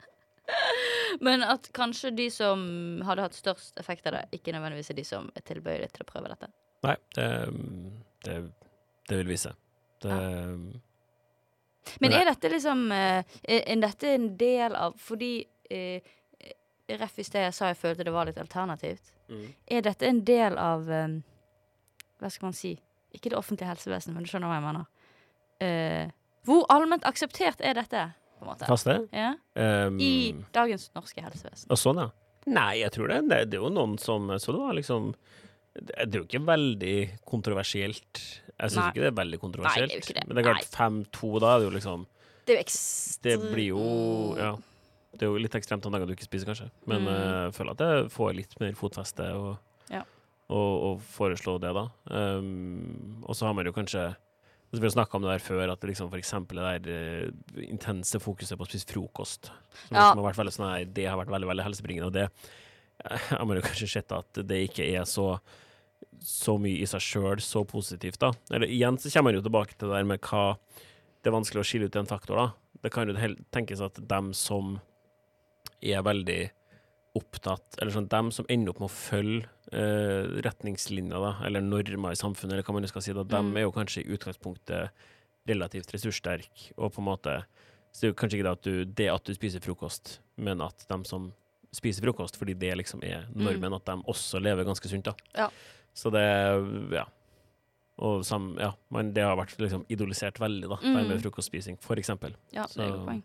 S3: Men at kanskje de som hadde hatt størst effekt av det, ikke nødvendigvis er de som er tilbøyelige til å prøve dette.
S2: Nei, det, det, det vil vise. Det,
S3: Men er dette liksom eh, Er er dette en del av Fordi eh, Ref i sted jeg sa jeg følte det var litt alternativt.
S2: Mm.
S3: Er dette en del av eh, Hva skal man si? Ikke det offentlige helsevesenet, men du skjønner hva jeg mener. Uh, Hvor allment akseptert er dette, på en måte? Ja?
S2: Um,
S3: I dagens norske helsevesen.
S2: Og sånn, ja. Nei, jeg tror det. Det, det er jo noen som Så det var liksom Det er jo ikke veldig kontroversielt. Jeg syns ikke det er veldig kontroversielt.
S3: Nei, det er jo ikke det.
S2: Men det er klart, 5-2 da er det jo liksom
S3: Det
S2: Det blir jo Ja. Det er jo litt ekstremt om dager du ikke spiser, kanskje. Men
S3: Mm.
S2: uh, jeg føler at det får litt mer fotfeste og...
S3: Ja.
S2: Å- å foreslå det, da. Um, og så har man jo kanskje Vi har snakka om det der før, at det liksom eksempel det der uh, intense fokuset på å spise frokost, som
S3: Ja.
S2: som har vært veldig sånn her, det har vært veldig veldig helsebringende. Og det eh, har man jo kanskje sett at det ikke er så så mye i seg sjøl så positivt, da. Eller igjen så kommer man jo tilbake til det der med hva Det er vanskelig å skille ut en faktor, da. Det kan jo tenkes at dem som er veldig opptatt Eller sånn dem som ender opp med å følge eh, retningslinjer, da, eller normer i samfunnet, eller hva man skal si, da, dem
S3: Mm.
S2: er jo kanskje i utgangspunktet relativt ressurssterke, og på en måte Så det er jo kanskje ikke det at du, det at du spiser frokost, men at dem som spiser frokost, fordi det liksom er normen, at de også lever ganske sunt, da.
S3: Ja.
S2: Så det Ja. Og sam, ja, men det har vært liksom idolisert veldig, da, det
S3: Mm.
S2: med frokostspising, for eksempel.
S3: Ja, det er godt poeng.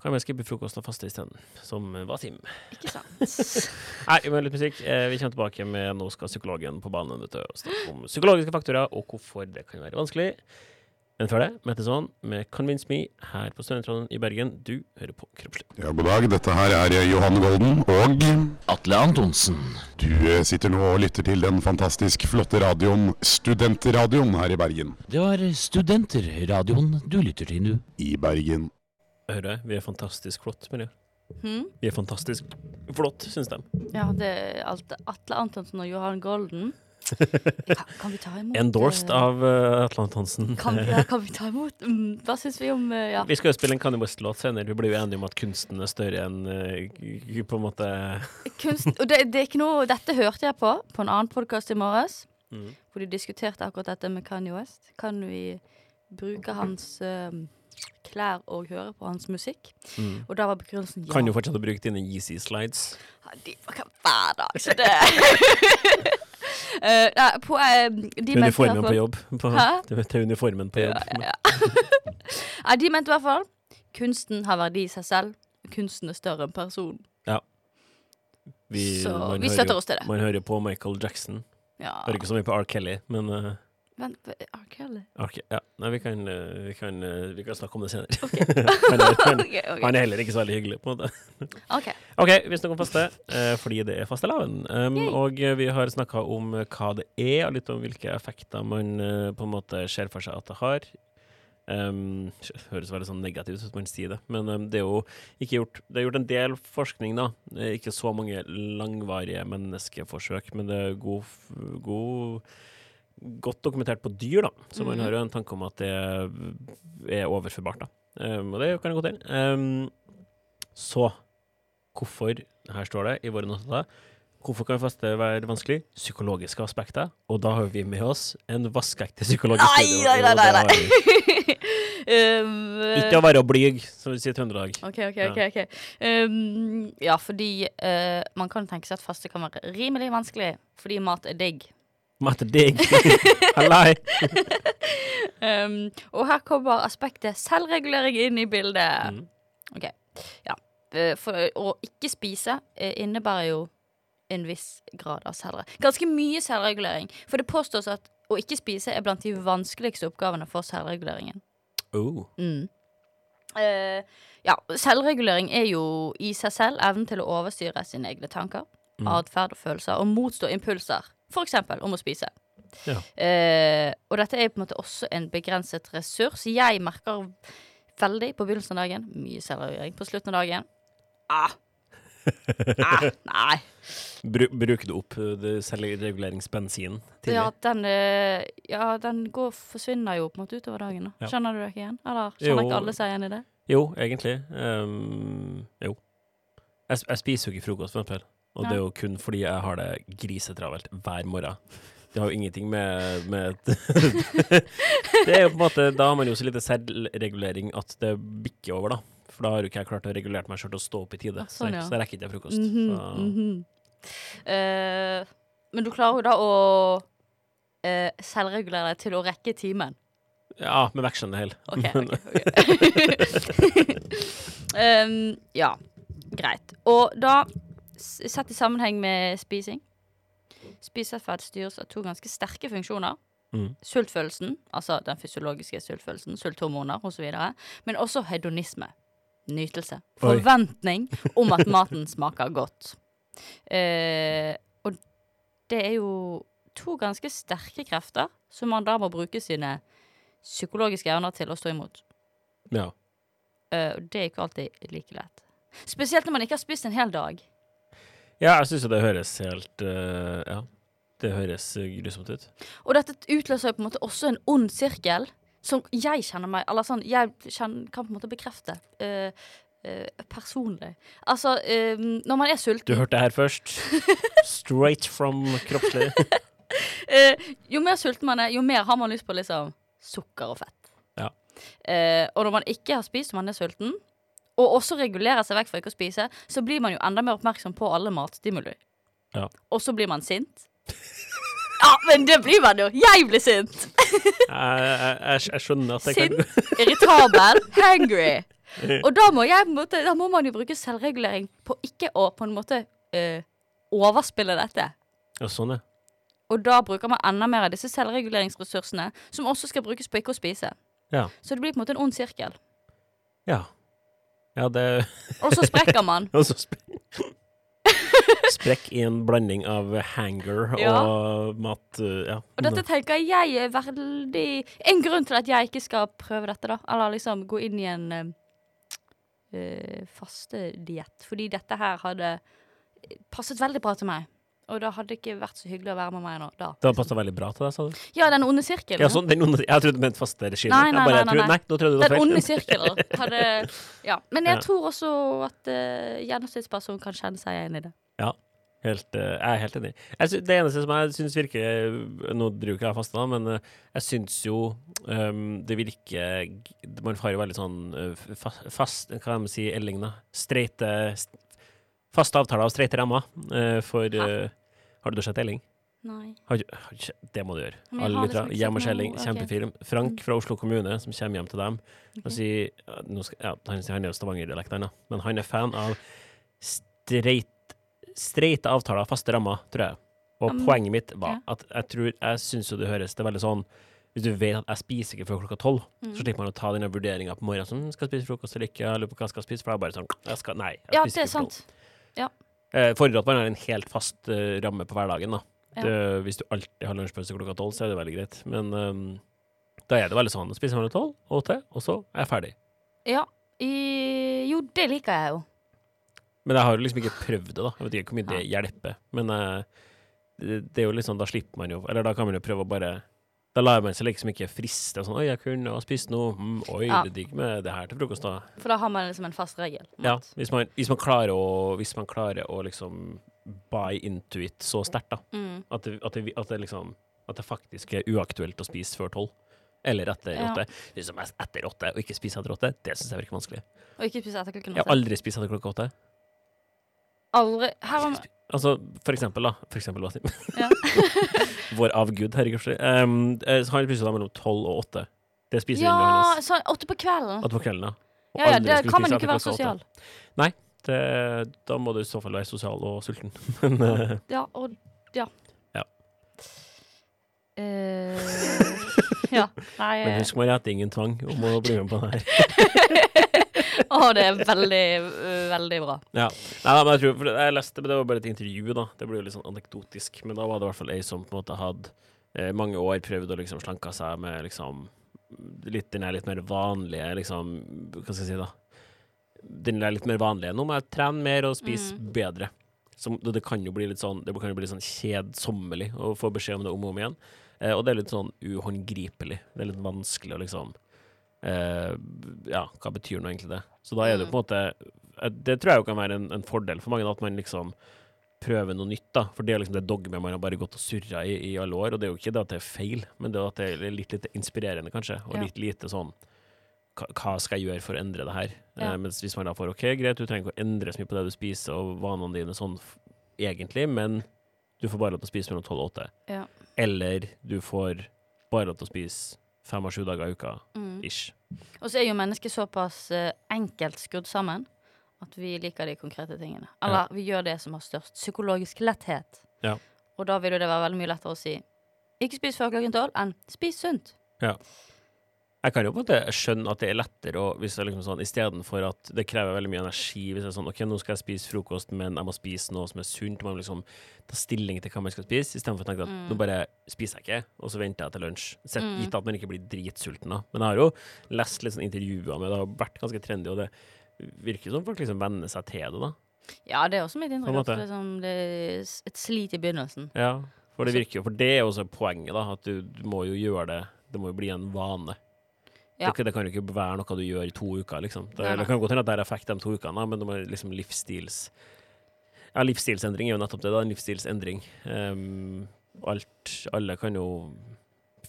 S2: Kan vi skippe frokosten og faste isteden, som Wasim.
S3: Ikke sant?
S2: Nei, men litt musikk. Eh, Vi kommer tilbake med Nå skal psykologen på banen vet du, og snakke om psykologiske faktorer og hvorfor det kan være vanskelig. Men før det, Mette Saan med 'Convince Me' her på Studentradioen i Bergen. Du hører på Kroppslig.
S6: Ja, god dag. Dette her er Johan Golden, og
S7: Atle Antonsen.
S6: du eh, sitter nå og lytter til den fantastisk flotte radioen Studentradioen her i Bergen.
S7: Det var Studenterradioen du lytter til nå.
S6: I Bergen.
S2: Hører jeg? Vi er fantastisk flott miljø.
S3: Hmm?
S2: Vi er fantastisk flott, syns de.
S3: Ja, det er alt Atle Antonsen og Johan Golden. Kan, kan vi ta imot
S2: Endorsed
S3: eh,
S2: av uh, Atle Antonsen.
S3: kan vi, ja, kan vi ta imot? Mm, hva syns vi om uh, ja.
S2: Vi skal jo spille en Kanye West-låt senere. Vi blir jo enige om at kunsten er større enn uh, på en måte
S3: kunst Og det, det er ikke noe Dette hørte jeg på på en annen podkast i morges,
S2: Mm.
S3: hvor de diskuterte akkurat dette med Kanye West. Kan vi bruke hans eh, klær og høre på hans musikk?
S2: mm.
S3: Og da var begrunnelsen ja.
S2: Kan jo fortsette å bruke dine Yeezy slides.
S3: Ja, De bruker hver dag, så det Uh, nei, på, uh, de
S2: uniformen på jobb. På, til, uniformen på jobb.
S3: Ja, ja. ja, de mente i hvert fall kunsten har verdi i seg selv. Kunsten er større enn personen.
S2: Vi,
S3: Så vi støtter oss til det.
S2: Man hører på Michael Jackson.
S3: Ja.
S2: Hører ikke så mye på R. Kelly, men uh,
S3: Vent, R. Kelly?
S2: Okay, ja. Nei, vi kan, eh, vi, kan, eh, vi kan snakke om det senere.
S3: Okay.
S2: han, er, okay,
S3: Ok, ok.
S2: han er heller ikke så veldig hyggelig, på en måte.
S3: Ok.
S2: okay vi snakker om faste, eh, fordi det er fastelavn. Um, og eh, vi har snakka om eh, hva det er, og litt om hvilke effekter man eh, på en måte ser for seg at det har. Um, høres veldig sånn negativt ut man sier det, men um, det er jo ikke gjort Det er gjort en del forskning, da. Ikke så mange langvarige menneskeforsøk, men det er god, god Godt dokumentert på dyr, da. Så man
S3: mm.
S2: har jo en tanke om at det er overførbart, da. Um, og det kan gå til. Um, så hvorfor Her står det i våre notater. Hvorfor kan faste være vanskelig? Psykologiske aspekter. Og da har vi med oss en vaskeekte psykologisk
S3: Nei, nei, nei, nei, nei. um,
S2: Ikke å være blyg, som vi sier i Trøndelag.
S3: OK, OK. ok, ok um, Ja, fordi uh, man kan tenke seg at faste kan være rimelig vanskelig fordi mat er digg.
S2: Mat er digg. Hallai.
S3: Um, og her kommer aspektet selvregulering inn i bildet.
S2: Mm.
S3: OK. Ja. Eh, For å ikke spise eh, innebærer jo en viss grad av selvregulering. Ganske mye selvregulering. For det påstås at å ikke spise er blant de vanskeligste oppgavene for selvreguleringen.
S2: Oh.
S3: Mm. Uh, ja, selvregulering er jo i seg selv evnen til å overstyre sine egne tanker,
S2: Mm.
S3: atferd og følelser, og motstå impulser, for eksempel om å spise.
S2: Ja.
S3: Eh, og dette er på en måte også en begrenset ressurs. Jeg merker veldig på begynnelsen av dagen mye selvregulering. På slutten av dagen ah. ah, Nei.
S2: Bru bruker du opp uh, selvreguleringsbensinen tidlig?
S3: Ja, den, eh, ja, den går, forsvinner jo på en måte utover dagen. Da.
S2: Ja.
S3: Kjenner du det ikke igjen? Eller kjenner
S2: Jo.
S3: ikke alle seg igjen i det?
S2: Jo, egentlig. Um, jo. Jeg, jeg spiser jo ikke frokost, for eksempel. Og det er jo kun fordi jeg har det grisetravelt hver morgen. Det har jo ingenting med, med Det er jo på en måte Da har man jo så lite selvregulering at det bikker over, da. For da har jo ikke jeg klart å regulere meg sjøl til å stå opp i tide.
S3: Sånn, ja.
S2: Så jeg rekker ikke frokost.
S3: Mhm,
S2: så.
S3: -hmm. Uh, men du klarer jo da å uh, selvregulere deg til å rekke timen.
S2: Ja, med vekslende hell.
S3: Okay, okay, okay. um, ja, greit. Og da, s- sett i sammenheng med spising Spiseatferd styres av to ganske sterke funksjoner.
S2: Mm.
S3: Sultfølelsen, altså den fysiologiske sultfølelsen, sulthormoner osv. Men også hedonisme. Nytelse.
S2: Oi.
S3: Forventning om at maten smaker godt. Eh, og det er jo to ganske sterke krefter som man da må bruke sine psykologiske evner til å stå imot.
S2: Ja.
S3: Eh, og det er ikke alltid like lett. Spesielt når man ikke har spist en hel dag.
S2: Ja, jeg syns jo det høres helt uh, Ja, det høres grusomt ut.
S3: Og dette utløser jo på en måte også en ond sirkel, som jeg kjenner meg Eller sånn, jeg kjenner, kan på en måte bekrefte Uh, uh, personlig. Altså, når man er sulten Du
S2: hørte det her først. Straight from kroppslig.
S3: Jo mer sulten man er, jo mer har man lyst på liksom sukker og fett.
S2: Ja.
S3: Og når man ikke har spist og man er sulten, og også regulerer seg vekk fra ikke å spise, så blir man jo enda mer oppmerksom på alle matstimuli.
S2: Ja.
S3: Og så blir man sint. Ja, men det blir man jo! Jeg blir sint!
S2: Jeg, jeg, jeg, jeg skjønner at det kan
S3: Sint, irritabel, hangry. Og da må, jeg, måte, da må man jo bruke selvregulering på ikke å på en måte eh, overspille dette.
S2: Ja, sånn, er.
S3: Og da bruker man enda mer av disse selvreguleringsressursene, som også skal brukes på ikke å spise.
S2: Ja.
S3: Så det blir på en måte en ond sirkel.
S2: Ja, ja det
S3: Og så sprekker man.
S2: Og så sp Sprekk i en blanding av hanger
S3: Ja.
S2: og mat uh, Ja.
S3: Og dette tenker jeg er veldig En grunn til at jeg ikke skal prøve dette, da. Eller liksom gå inn i en eh, eh, fastediett. Fordi dette her hadde passet veldig bra til meg. Og det hadde ikke vært så hyggelig å være med meg nå da.
S2: Det har passa veldig bra til deg, sa du?
S3: Ja, den onde sirkelen.
S2: Ja, sånn, den onde, jeg trodde du mente faste regimet.
S3: Nei, nei, nei,
S2: tror-
S3: nei, nei.
S2: nei, det
S3: Den onde sirkelen hadde Ja. Men jeg
S2: Ja.
S3: tror også at uh, gjennomsnittspersonen kan kjenne seg igjen i det.
S2: Helt, uh, jeg er helt enig. Jeg det eneste som jeg syns virker Nå driver ikke jeg faste, da, men uh, jeg syns jo um, det virker Man har jo veldig sånn uh, fa fast Hva kan man si, Elling, da? Streite st Faste avtaler av streite rammer eh, for eh, Har du sett Elling?
S3: Nei.
S2: Har, du- har, du det må du gjøre. Alle
S3: lytter
S2: lyttere.
S3: liksom
S2: Hjem og Skjelling,
S3: noe- ok.
S2: kjempefilm. Frank fra Oslo kommune som kommer hjem til dem og sier skal, ja, han, han er jo Stavanger-dialekt, han men han er fan av streit, streite avtaler, faste rammer, tror jeg. Og
S3: um,
S2: poenget mitt var
S3: ja.
S2: at jeg tror Jeg syns jo det høres Det er veldig sånn Hvis du vet at jeg spiser ikke før klokka tolv,
S3: Mm.
S2: så slipper man å ta denne vurderinga på morgenen. Sånn, skal jeg spise frokost eller ikke? Jeg lurer på hva jeg skal spise. For det er bare sånn jeg skal, Nei. Jeg
S3: Ja, det er sant. Ja.
S2: Eh, Fordrer at man har en helt fast eh, ramme på hverdagen. da.
S3: Ja.
S2: Det, hvis du alltid har lunsjpause klokka tolv, så er det veldig greit. Men um, da er det veldig sånn. Spiser mellom tolv og og så er jeg ferdig.
S3: Ja. I, jo, det liker jeg jo.
S2: Men jeg har jo liksom ikke prøvd det, da. Jeg vet ikke hvor mye det hjelper. Men eh, det, det er jo litt sånn, da slipper man jo Eller da kan man jo prøve å bare Da lar man seg liksom ikke friste. Sånn, 'Oi, jeg kunne ha spist noe. Mm, oi,
S3: Ja.
S2: det er digg med det her til frokost', da.
S3: For da har man liksom en fast regel. Mat.
S2: Ja, hvis man, hvis man klarer å Hvis man klarer å liksom buy into it så sterkt, da.
S3: Mm.
S2: At det, at, det, at det liksom At det faktisk er uaktuelt å spise før tolv. Eller etter
S3: Ja.
S2: åtte. Er etter åtte, og ikke spise etter åtte, det syns jeg virker vanskelig.
S3: Og ikke spise etter klokken
S2: Jeg har aldri spist etter klokka åtte.
S3: Aldri Her om,
S2: Altså, for eksempel, da. For eksempel, Basim.
S3: Ja.
S2: Vår avgud, herregud. Um, så han spiser da mellom tolv og åtte. Det spiser
S3: Ja,
S2: hennes.
S3: sånn åtte på kvelden.
S2: Åtte på kvelden, ja. Og
S3: Ja, ja, det kan man jo ikke være sosial.
S2: Nei, Det, da må du i så fall være sosial og sulten. Men eh,
S3: Ja, og ja.
S2: Ja.
S3: Uh, ja. Nei
S2: Men husk Mariette, ingen tvang om å bli med på det her.
S3: Å, det er veldig, veldig bra.
S2: Ja. Nei, nei, men jeg tror, for jeg leste, men det var bare et intervju, da. Det blir jo litt sånn anekdotisk. Men da var det i hvert fall ei som på en måte hadde eh, mange år prøvd å liksom slanke seg med liksom litt den er litt mer vanlige, liksom Hva skal jeg si, da? Den er litt mer vanlige. Nå må jeg trener mer og spise
S3: Mm.
S2: bedre. Som, det, det kan jo bli litt sånn Det kan jo bli litt sånn kjedsommelig å få beskjed om det om og om igjen. Eh, og det er litt sånn uhåndgripelig. Det er litt vanskelig å liksom eh, Ja, hva betyr nå egentlig det? Så da er det
S3: jo
S2: på en måte eh, Det tror jeg jo kan være en, en fordel for mange, at man liksom prøver noe nytt. da For det er liksom det dogmet man har bare gått og surra i i alle år. Og det er jo ikke det at det er feil, men det er at det er litt lite inspirerende, kanskje. Og
S3: Ja.
S2: litt lite sånn hva, hva skal jeg gjøre for å endre det her?
S3: Ja.
S2: Eh, mens hvis man da får OK, greit, du trenger ikke å endre så mye på det du spiser og vanene dine sånn egentlig, men du får bare lov til å spise mellom tolv og åtte.
S3: Ja.
S2: Eller du får bare lov til å spise fem og sju dager i uka.
S3: Mm.
S2: Ish.
S3: Og så er jo mennesket såpass eh, enkelt skrudd sammen at vi liker de konkrete tingene. Eller vi gjør det som har størst psykologisk letthet.
S2: Ja.
S3: Og da vil jo det være veldig mye lettere å si ikke spis før klokken tolv enn spis sunt.
S2: Jeg kan jo på en måte skjønne at det er lettere å, hvis det er liksom sånn, istedenfor at det krever veldig mye energi Hvis det er sånn OK, nå skal jeg spise frokost, men jeg må spise noe som er sunt. Man må liksom ta stilling til hva man skal spise, istedenfor å tenke at
S3: Mm.
S2: nå bare spiser jeg ikke, og så venter jeg til lunsj. Sett,
S3: Mm.
S2: Gitt at man ikke blir dritsulten, da. Men jeg har jo lest litt sånn intervjuer med det, har vært ganske trendy, og det virker som folk liksom venner seg til det, da.
S3: Ja, det er også mitt inntrykk. at Liksom, det er et slit i begynnelsen.
S2: Ja, for det virker jo For det er jo også poenget, da. At du, du må jo gjøre det Det må jo bli en vane.
S3: Ja.
S2: Det, det kan jo ikke være noe du gjør i to uker, liksom. Det,
S3: Nei, nei.
S2: det kan godt hende at det er effekt de to ukene, men det må liksom livsstils Ja, livsstilsendring er jo nettopp det, da. En livsstilsendring. Um, alt Alle kan jo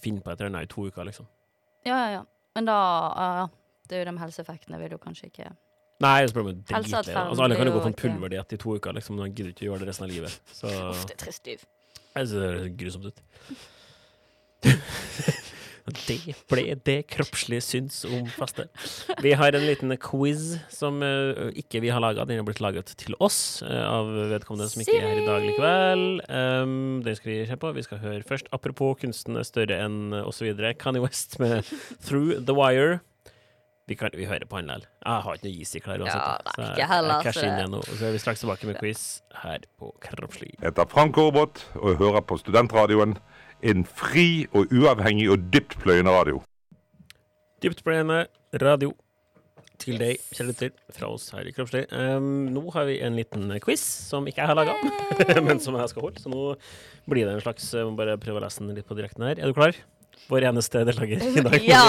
S2: finne på et eller annet i to uker, liksom.
S3: Ja, ja, ja. Men da ja. Det er jo de helseeffektene vil du kanskje ikke
S2: Nei, så blir man dritlei. Altså, alle kan jo gå på en pulverdiett i to uker, liksom. Man gidder ikke å gjøre det resten av livet. Så
S3: Uff, det er trist liv.
S2: Jeg synes det høres grusomt ut. Det ble det kroppslige syns om faste. Vi har en liten quiz som eh, ikke vi har laga. Den har blitt laget til oss eh, av vedkommende som ikke er her i dag likevel. Um, den skal vi se på. Vi skal høre først. Apropos kunsten er større enn uh, osv. Kanye West med 'Through The Wire'. Vi, kan, vi hører på han likevel. Jeg har ikke noe is i klær uansett.
S3: Ja,
S2: så jeg- Jeg casher inn
S3: det-
S2: det nå. Så er vi straks tilbake med quiz her på Kroppslig.
S8: Jeg heter Frank Aarbot og hører på Studentradioen. En fri og uavhengig og dyptpløyende radio.
S2: Dyptpløyende radio til deg, kjære lytter, fra oss her i Kroppslig. Um, nå har vi en liten quiz som ikke jeg har laga, men som jeg skal holde. Så nå blir det en slags Jeg må bare prøve å lese den litt på direkten her. Er du klar? Vår eneste deltaker i dag.
S3: Ja!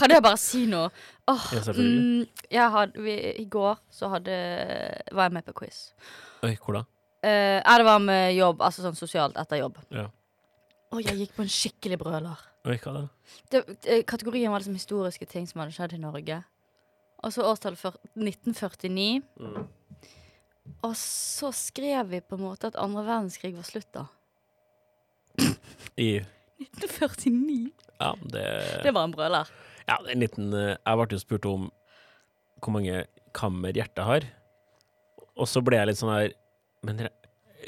S3: Kan jeg bare si noe? Oh,
S2: Ja,
S3: mm, jeg hadde, vi, I går så hadde, var jeg med på quiz.
S2: Oi, hvor da?
S3: Uh, det var med jobb, altså sånn sosialt etter jobb.
S2: Ja.
S3: Og jeg gikk på en skikkelig brøler.
S2: Oi, hva da?
S3: Det, eh, kategorien var liksom historiske ting som hadde skjedd i Norge. Og så årstallet for 1949.
S2: Mm.
S3: Og så skrev vi på en måte at andre verdenskrig var slutt da.
S2: I
S3: 1949.
S2: Ja, det
S3: Det var en brøler.
S2: Ja, det er en liten eh, Jeg ble jo spurt om hvor mange kammer hjertet har. Og så ble jeg litt sånn her Men re-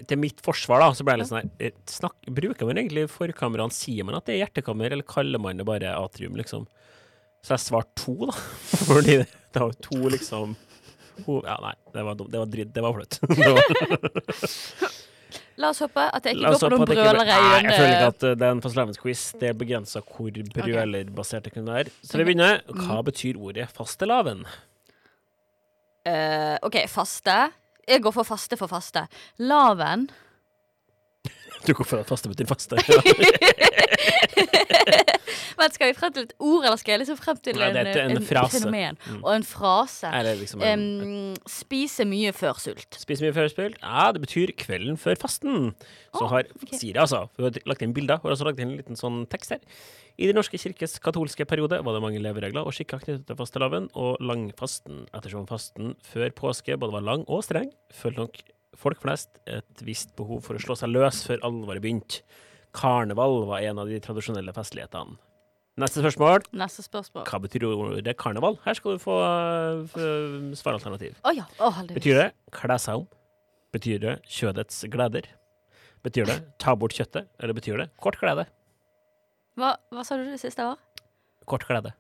S2: til mitt forsvar, da, så ble jeg litt sånn her eh, snakk, Bruker man egentlig forkameraene? Sier man at det er hjertekammer, eller kaller man det bare atrium, liksom? Så jeg svarte to, da. Fordi det, det var to, liksom ho, Ja, nei, det var dumt. Det var dritt. Det var flaut.
S3: La oss håpe at jeg ikke går på noen
S2: det
S3: brølere
S2: Nei, jeg føler ikke at det er en fastelavnsquiz. Det er begrensa hvor brølerbasert det kunne være. Så vi begynner. Hva betyr ordet fastelavn?
S3: Uh, OK, faste. Jeg går for faste for faste. Laven
S2: Du går for at faste betyr faste?
S3: Men skal vi frem til et ord, eller skal jeg liksom frem til
S2: Nei,
S3: en,
S2: en
S3: fenomen?
S2: Mm.
S3: Og en frase.
S2: Liksom en,
S3: um, spise mye før sult.
S2: Spise mye før sult? Ja, det betyr kvelden før fasten. Så
S3: oh,
S2: har
S3: okay.
S2: Siri, altså. Hun har lagt inn bilder. Hun har også lagt inn en liten sånn tekst her. I Den norske kirkes katolske periode var det mange leveregler og skikker knyttet til fastelavn og langfasten. Ettersom fasten før påske både var lang og streng, følte nok folk flest et visst behov for å slå seg løs før alvoret begynte. Karneval var en av de tradisjonelle festlighetene. Neste spørsmål.
S3: Neste spørsmål.
S2: Hva betyr ordet karneval? Her skal du få uh, svaralternativ.
S3: Å ja. Heldigvis.
S2: Betyr det kle seg om? Betyr det kjødets gleder? Betyr det ta bort kjøttet? Eller betyr det kort glede?
S3: Hva, hva sa du det siste var?
S2: Kort glede.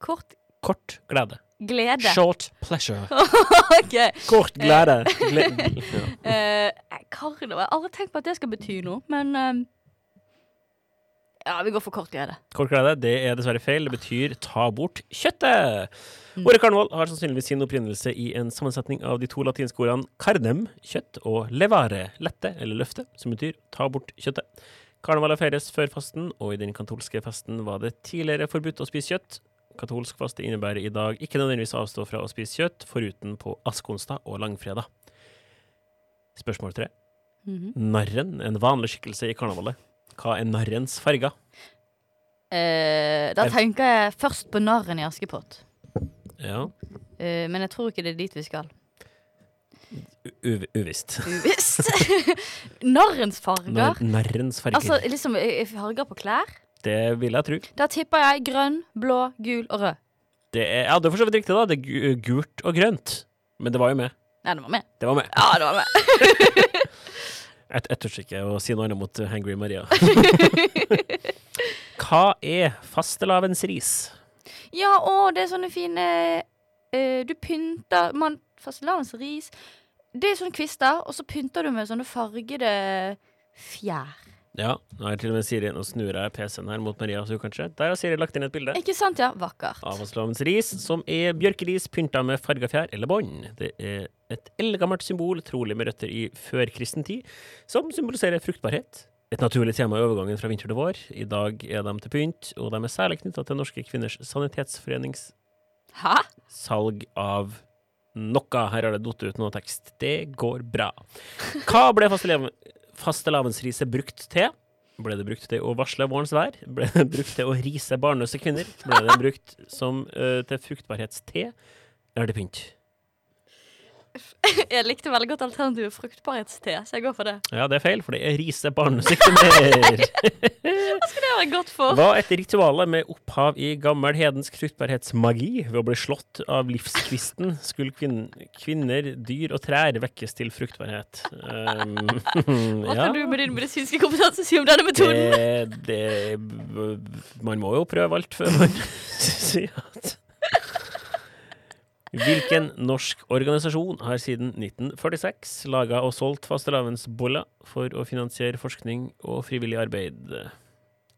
S3: Kort
S2: Kort glede.
S3: glede.
S2: Short pleasure.
S3: OK.
S2: Kort glede. Gle ja.
S3: uh, karneval. Jeg har aldri tenkt på at det skal bety noe, men em, Ja, vi går for kort glede.
S2: Kort glede, det er dessverre feil. Det betyr ta bort kjøttet.
S3: Mm.
S2: Ordet karneval har sannsynligvis sin opprinnelse i en sammensetning av de to latinske ordene carnem, kjøtt, og levare, lette eller løfte, som betyr ta bort kjøttet. Karnevalet feires før fasten, og i den katolske festen var det tidligere forbudt å spise kjøtt. Katolsk faste innebærer i dag ikke nødvendigvis å avstå fra å spise kjøtt, foruten på askeonsdag og langfredag. Spørsmål tre.
S3: Mhm.
S2: Narren, en vanlig skikkelse i karnevalet. Hva er narrens farger?
S3: Eh, da
S2: Er-
S3: tenker jeg først på narren i Askepott.
S2: Ja,
S3: Eh, men jeg tror ikke det er dit vi skal.
S2: u- uvisst.
S3: Uvisst. Narrens farger.
S2: Nar narrens farger.
S3: Altså liksom farger på klær.
S2: Det vil jeg tro.
S3: Da tipper jeg grønn, blå, gul og rød.
S2: Det er, ja, det er for så vidt riktig, da. Det er gult og grønt. Men det var jo med.
S3: Nei, det var med.
S2: Det var med.
S3: Ja, det var med.
S2: Jeg, jeg tør ikke å si noe annet mot Hangry Maria. Hva er fastelavnsris?
S3: Ja, å, det er sånne fine uh, Du pynter man, Fastelavnsris Det er sånne kvister, og så pynter du med sånne fargede fjær.
S2: Ja, nå har til og med Siri Nå snur jeg PC-en her mot Maria, så hun kanskje Der har Siri lagt inn et bilde.
S3: Ikke sant, ja? Vakkert.
S2: av ris, som er bjørkeris pynta med farga fjær eller bånd. Det er et eldgammelt symbol, trolig med røtter i førkristen tid, som symboliserer fruktbarhet. Et naturlig tema i overgangen fra vinter til vår. I dag er de til pynt, og de er særlig knytta til Norske Kvinners Sanitetsforenings
S3: Hæ?
S2: salg av noe. Her har det datt ut noe tekst. Det går bra. Hva ble fastelavn- fastelavnsriset brukt til? Ble det brukt til å varsle vårens vær? Ble det brukt til å rise barnløse kvinner? Ble det brukt som uh, til fruktbarhetste? Eller til pynt?
S3: Jeg likte veldig godt alternativet fruktbarhetste, så jeg går for det.
S2: Ja, det er feil, for det er rise Hva skulle
S3: Det være godt for.
S2: Hva et ritual med opphav i gammel hedensk fruktbarhetsmagi. Ved å bli slått av livskvisten skulle kvin kvinner, dyr og trær vekkes til fruktbarhet. Um,
S3: Hva
S2: ja.
S3: kan du med din medisinske kompetanse si om denne metoden?
S2: Det, det Man må jo prøve alt før man sier at Hvilken norsk organisasjon har siden 1946 laga og solgt fastelavnsboller for å finansiere forskning og frivillig arbeid?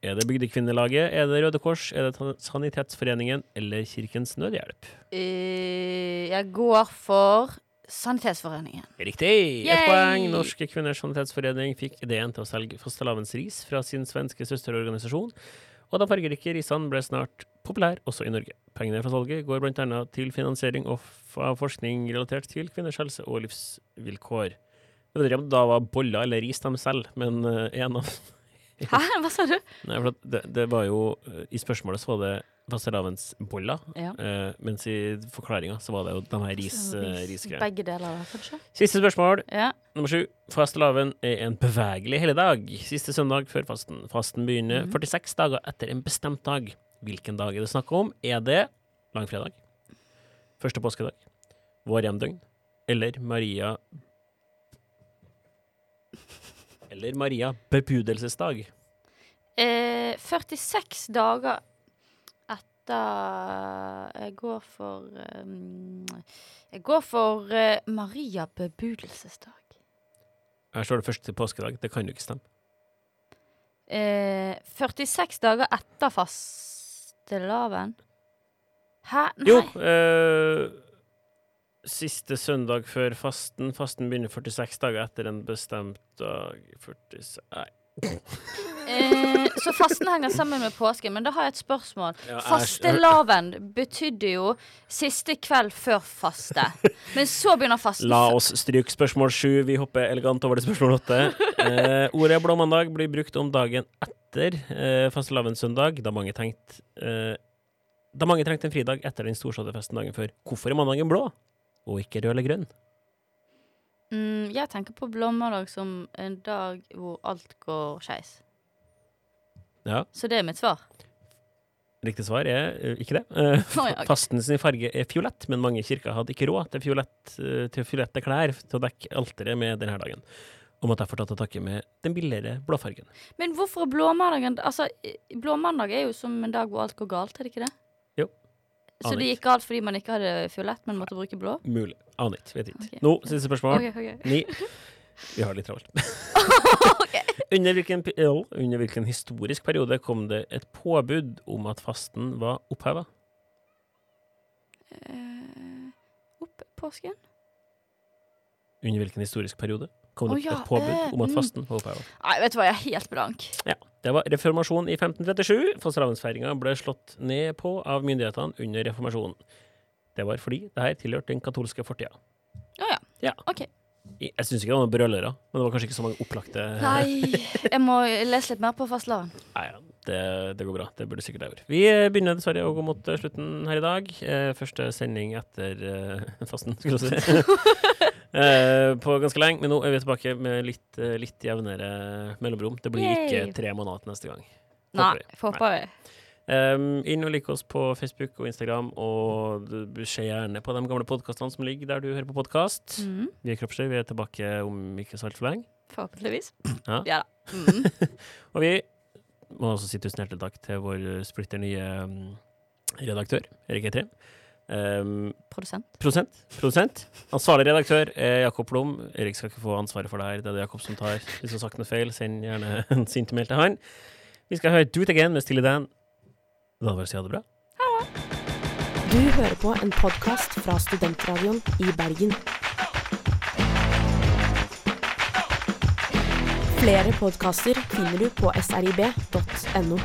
S2: Er det Bygdekvinnelaget, er det Røde Kors, er det Sanitetsforeningen eller Kirkens Nødhjelp?
S3: Eh, jeg går for Sanitetsforeningen.
S2: Riktig! Ett
S3: Yay!
S2: poeng. Norske Kvinners Sanitetsforening fikk ideen til å selge fastelavnsris fra sin svenske søsterorganisasjon, og de fargerike risene ble snart populære også i Norge. Pengene fra salget går annet til finansiering og av forskning relatert til kvinners helse og livsvilkår. Jeg vet ikke om det da var boller eller ris de selger, men én en av
S3: Hæ, hva sa du?
S2: Nei, for det, det var jo eh, I spørsmålet så var det fastelavnsboller,
S3: Ja.
S2: eh, mens i forklaringa så var det jo de her ris, uh, risgreiene.
S3: Begge deler, kanskje?
S2: Siste spørsmål.
S3: Ja.
S2: Nummer sju. Fastelavn er en bevegelig helligdag. Siste søndag før fasten. Fasten begynner
S3: Mhm.
S2: 46 dager etter en bestemt dag. Hvilken dag er det snakk om? Er det langfredag? Første påskedag? Vårhjemdøgn? Eller Maria Eller Maria bebudelsesdag?
S3: Eh, 46 dager etter Jeg går for um, Jeg går for uh, Maria bebudelsesdag.
S2: Her står det første påskedag. Det kan jo ikke stemme.
S3: Eh, 46 dager etter fastelavn. Hæ? Nei.
S2: Jo, eh, siste søndag før fasten. Fasten begynner 46 dager etter en bestemt dag 46 Nei.
S3: Eh, så fasten henger sammen med påsken, men da har jeg et spørsmål.
S2: Ja,
S3: Fastelavn betydde jo siste kveld før faste. Men så begynner fasten.
S2: La oss stryke spørsmål sju. Vi hopper elegant over til spørsmål åtte. Eh, ordet blåmandag blir brukt om dagen etter eh, fastelavnssøndag, da mange tenkte eh, da mange trengte en fridag etter den storslåtte festen dagen før. Hvorfor er mandagen blå, og ikke rød eller grønn?
S3: Mm, jeg tenker på blåmandag som en dag hvor alt går skeis.
S2: Ja,
S3: Så det er mitt svar.
S2: Riktig svar er eh, ikke det. Eh,
S3: ja.
S2: Fasten sin farge er fiolett, men mange kirker hadde ikke råd til, fiolett, eh, til fiolette klær til å dekke alteret med denne dagen. Og jeg derfor ta til takke med den billigere blåfargen.
S3: Men hvorfor blåmandagen Altså, blåmandag er jo som en dag hvor alt går galt, er det ikke det?
S2: Jo.
S3: Så det gikk galt fordi man ikke hadde fiolett, men måtte bruke blå?
S2: Mulig. Aner ikke. Vet ikke.
S3: Okay.
S2: Nå, siste spørsmål.
S3: Ok, ok.
S2: Ni. Vi har litt travelt. under, hvilken, under hvilken historisk periode kom det et påbud om at fasten var oppheva?
S3: Eh, opp påsken?
S2: Under hvilken historisk periode kom det
S3: oh, ja,
S2: et påbud
S3: eh,
S2: om at
S3: mm.
S2: fasten var oppheva?
S3: Nei, vet du hva, jeg er helt blank.
S2: Ja. Det var reformasjonen i 1537. Fastelavnsfeiringa ble slått ned på av myndighetene under reformasjonen. Det var fordi det her tilhørte den katolske fortida.
S3: Å ja.
S2: Ja.
S3: OK.
S2: Jeg syns ikke det var noen brølere, men det var kanskje ikke så mange opplagte
S3: Nei, jeg må lese litt mer på fastelavn.
S2: Nei, ja, det, det går bra. Det burde sikkert jeg gjøre. Vi begynner dessverre å gå mot eh, slutten her i dag. Eh, første sending etter fasten, skulle jeg si. eh, på ganske lenge. Men nå er vi tilbake med litt, eh, litt jevnere mellomrom. Det blir
S3: Yay.
S2: ikke tre måneder neste gang.
S3: Nei, får håpe det.
S2: Um, inn og lik oss på Facebook og Instagram, og se gjerne på de gamle podkastene som ligger der du hører på podkast.
S3: Mm,
S2: Vi er Kroppslig, vi er tilbake om ikke så altfor lenge.
S3: forhåpentligvis.
S2: Ja.
S3: Ja da. Mm.
S2: Og vi må også si tusen hjertelig takk til vår splitter nye um, redaktør, Erik E3. Um,
S3: Produsent.
S2: Prosent. Produsent. Ansvarlig redaktør er Jakob Blom. Erik skal ikke få ansvaret for det her. Det er det Jakob som tar. Hvis du har sagt noe feil, send gjerne en sint mail til han. Vi skal høre Do It Again med Stille Dan. Da vil jeg si ha det bra.
S9: Du hører på en podkast fra Studentradioen i Bergen. Flere podkaster finner du på srib.no.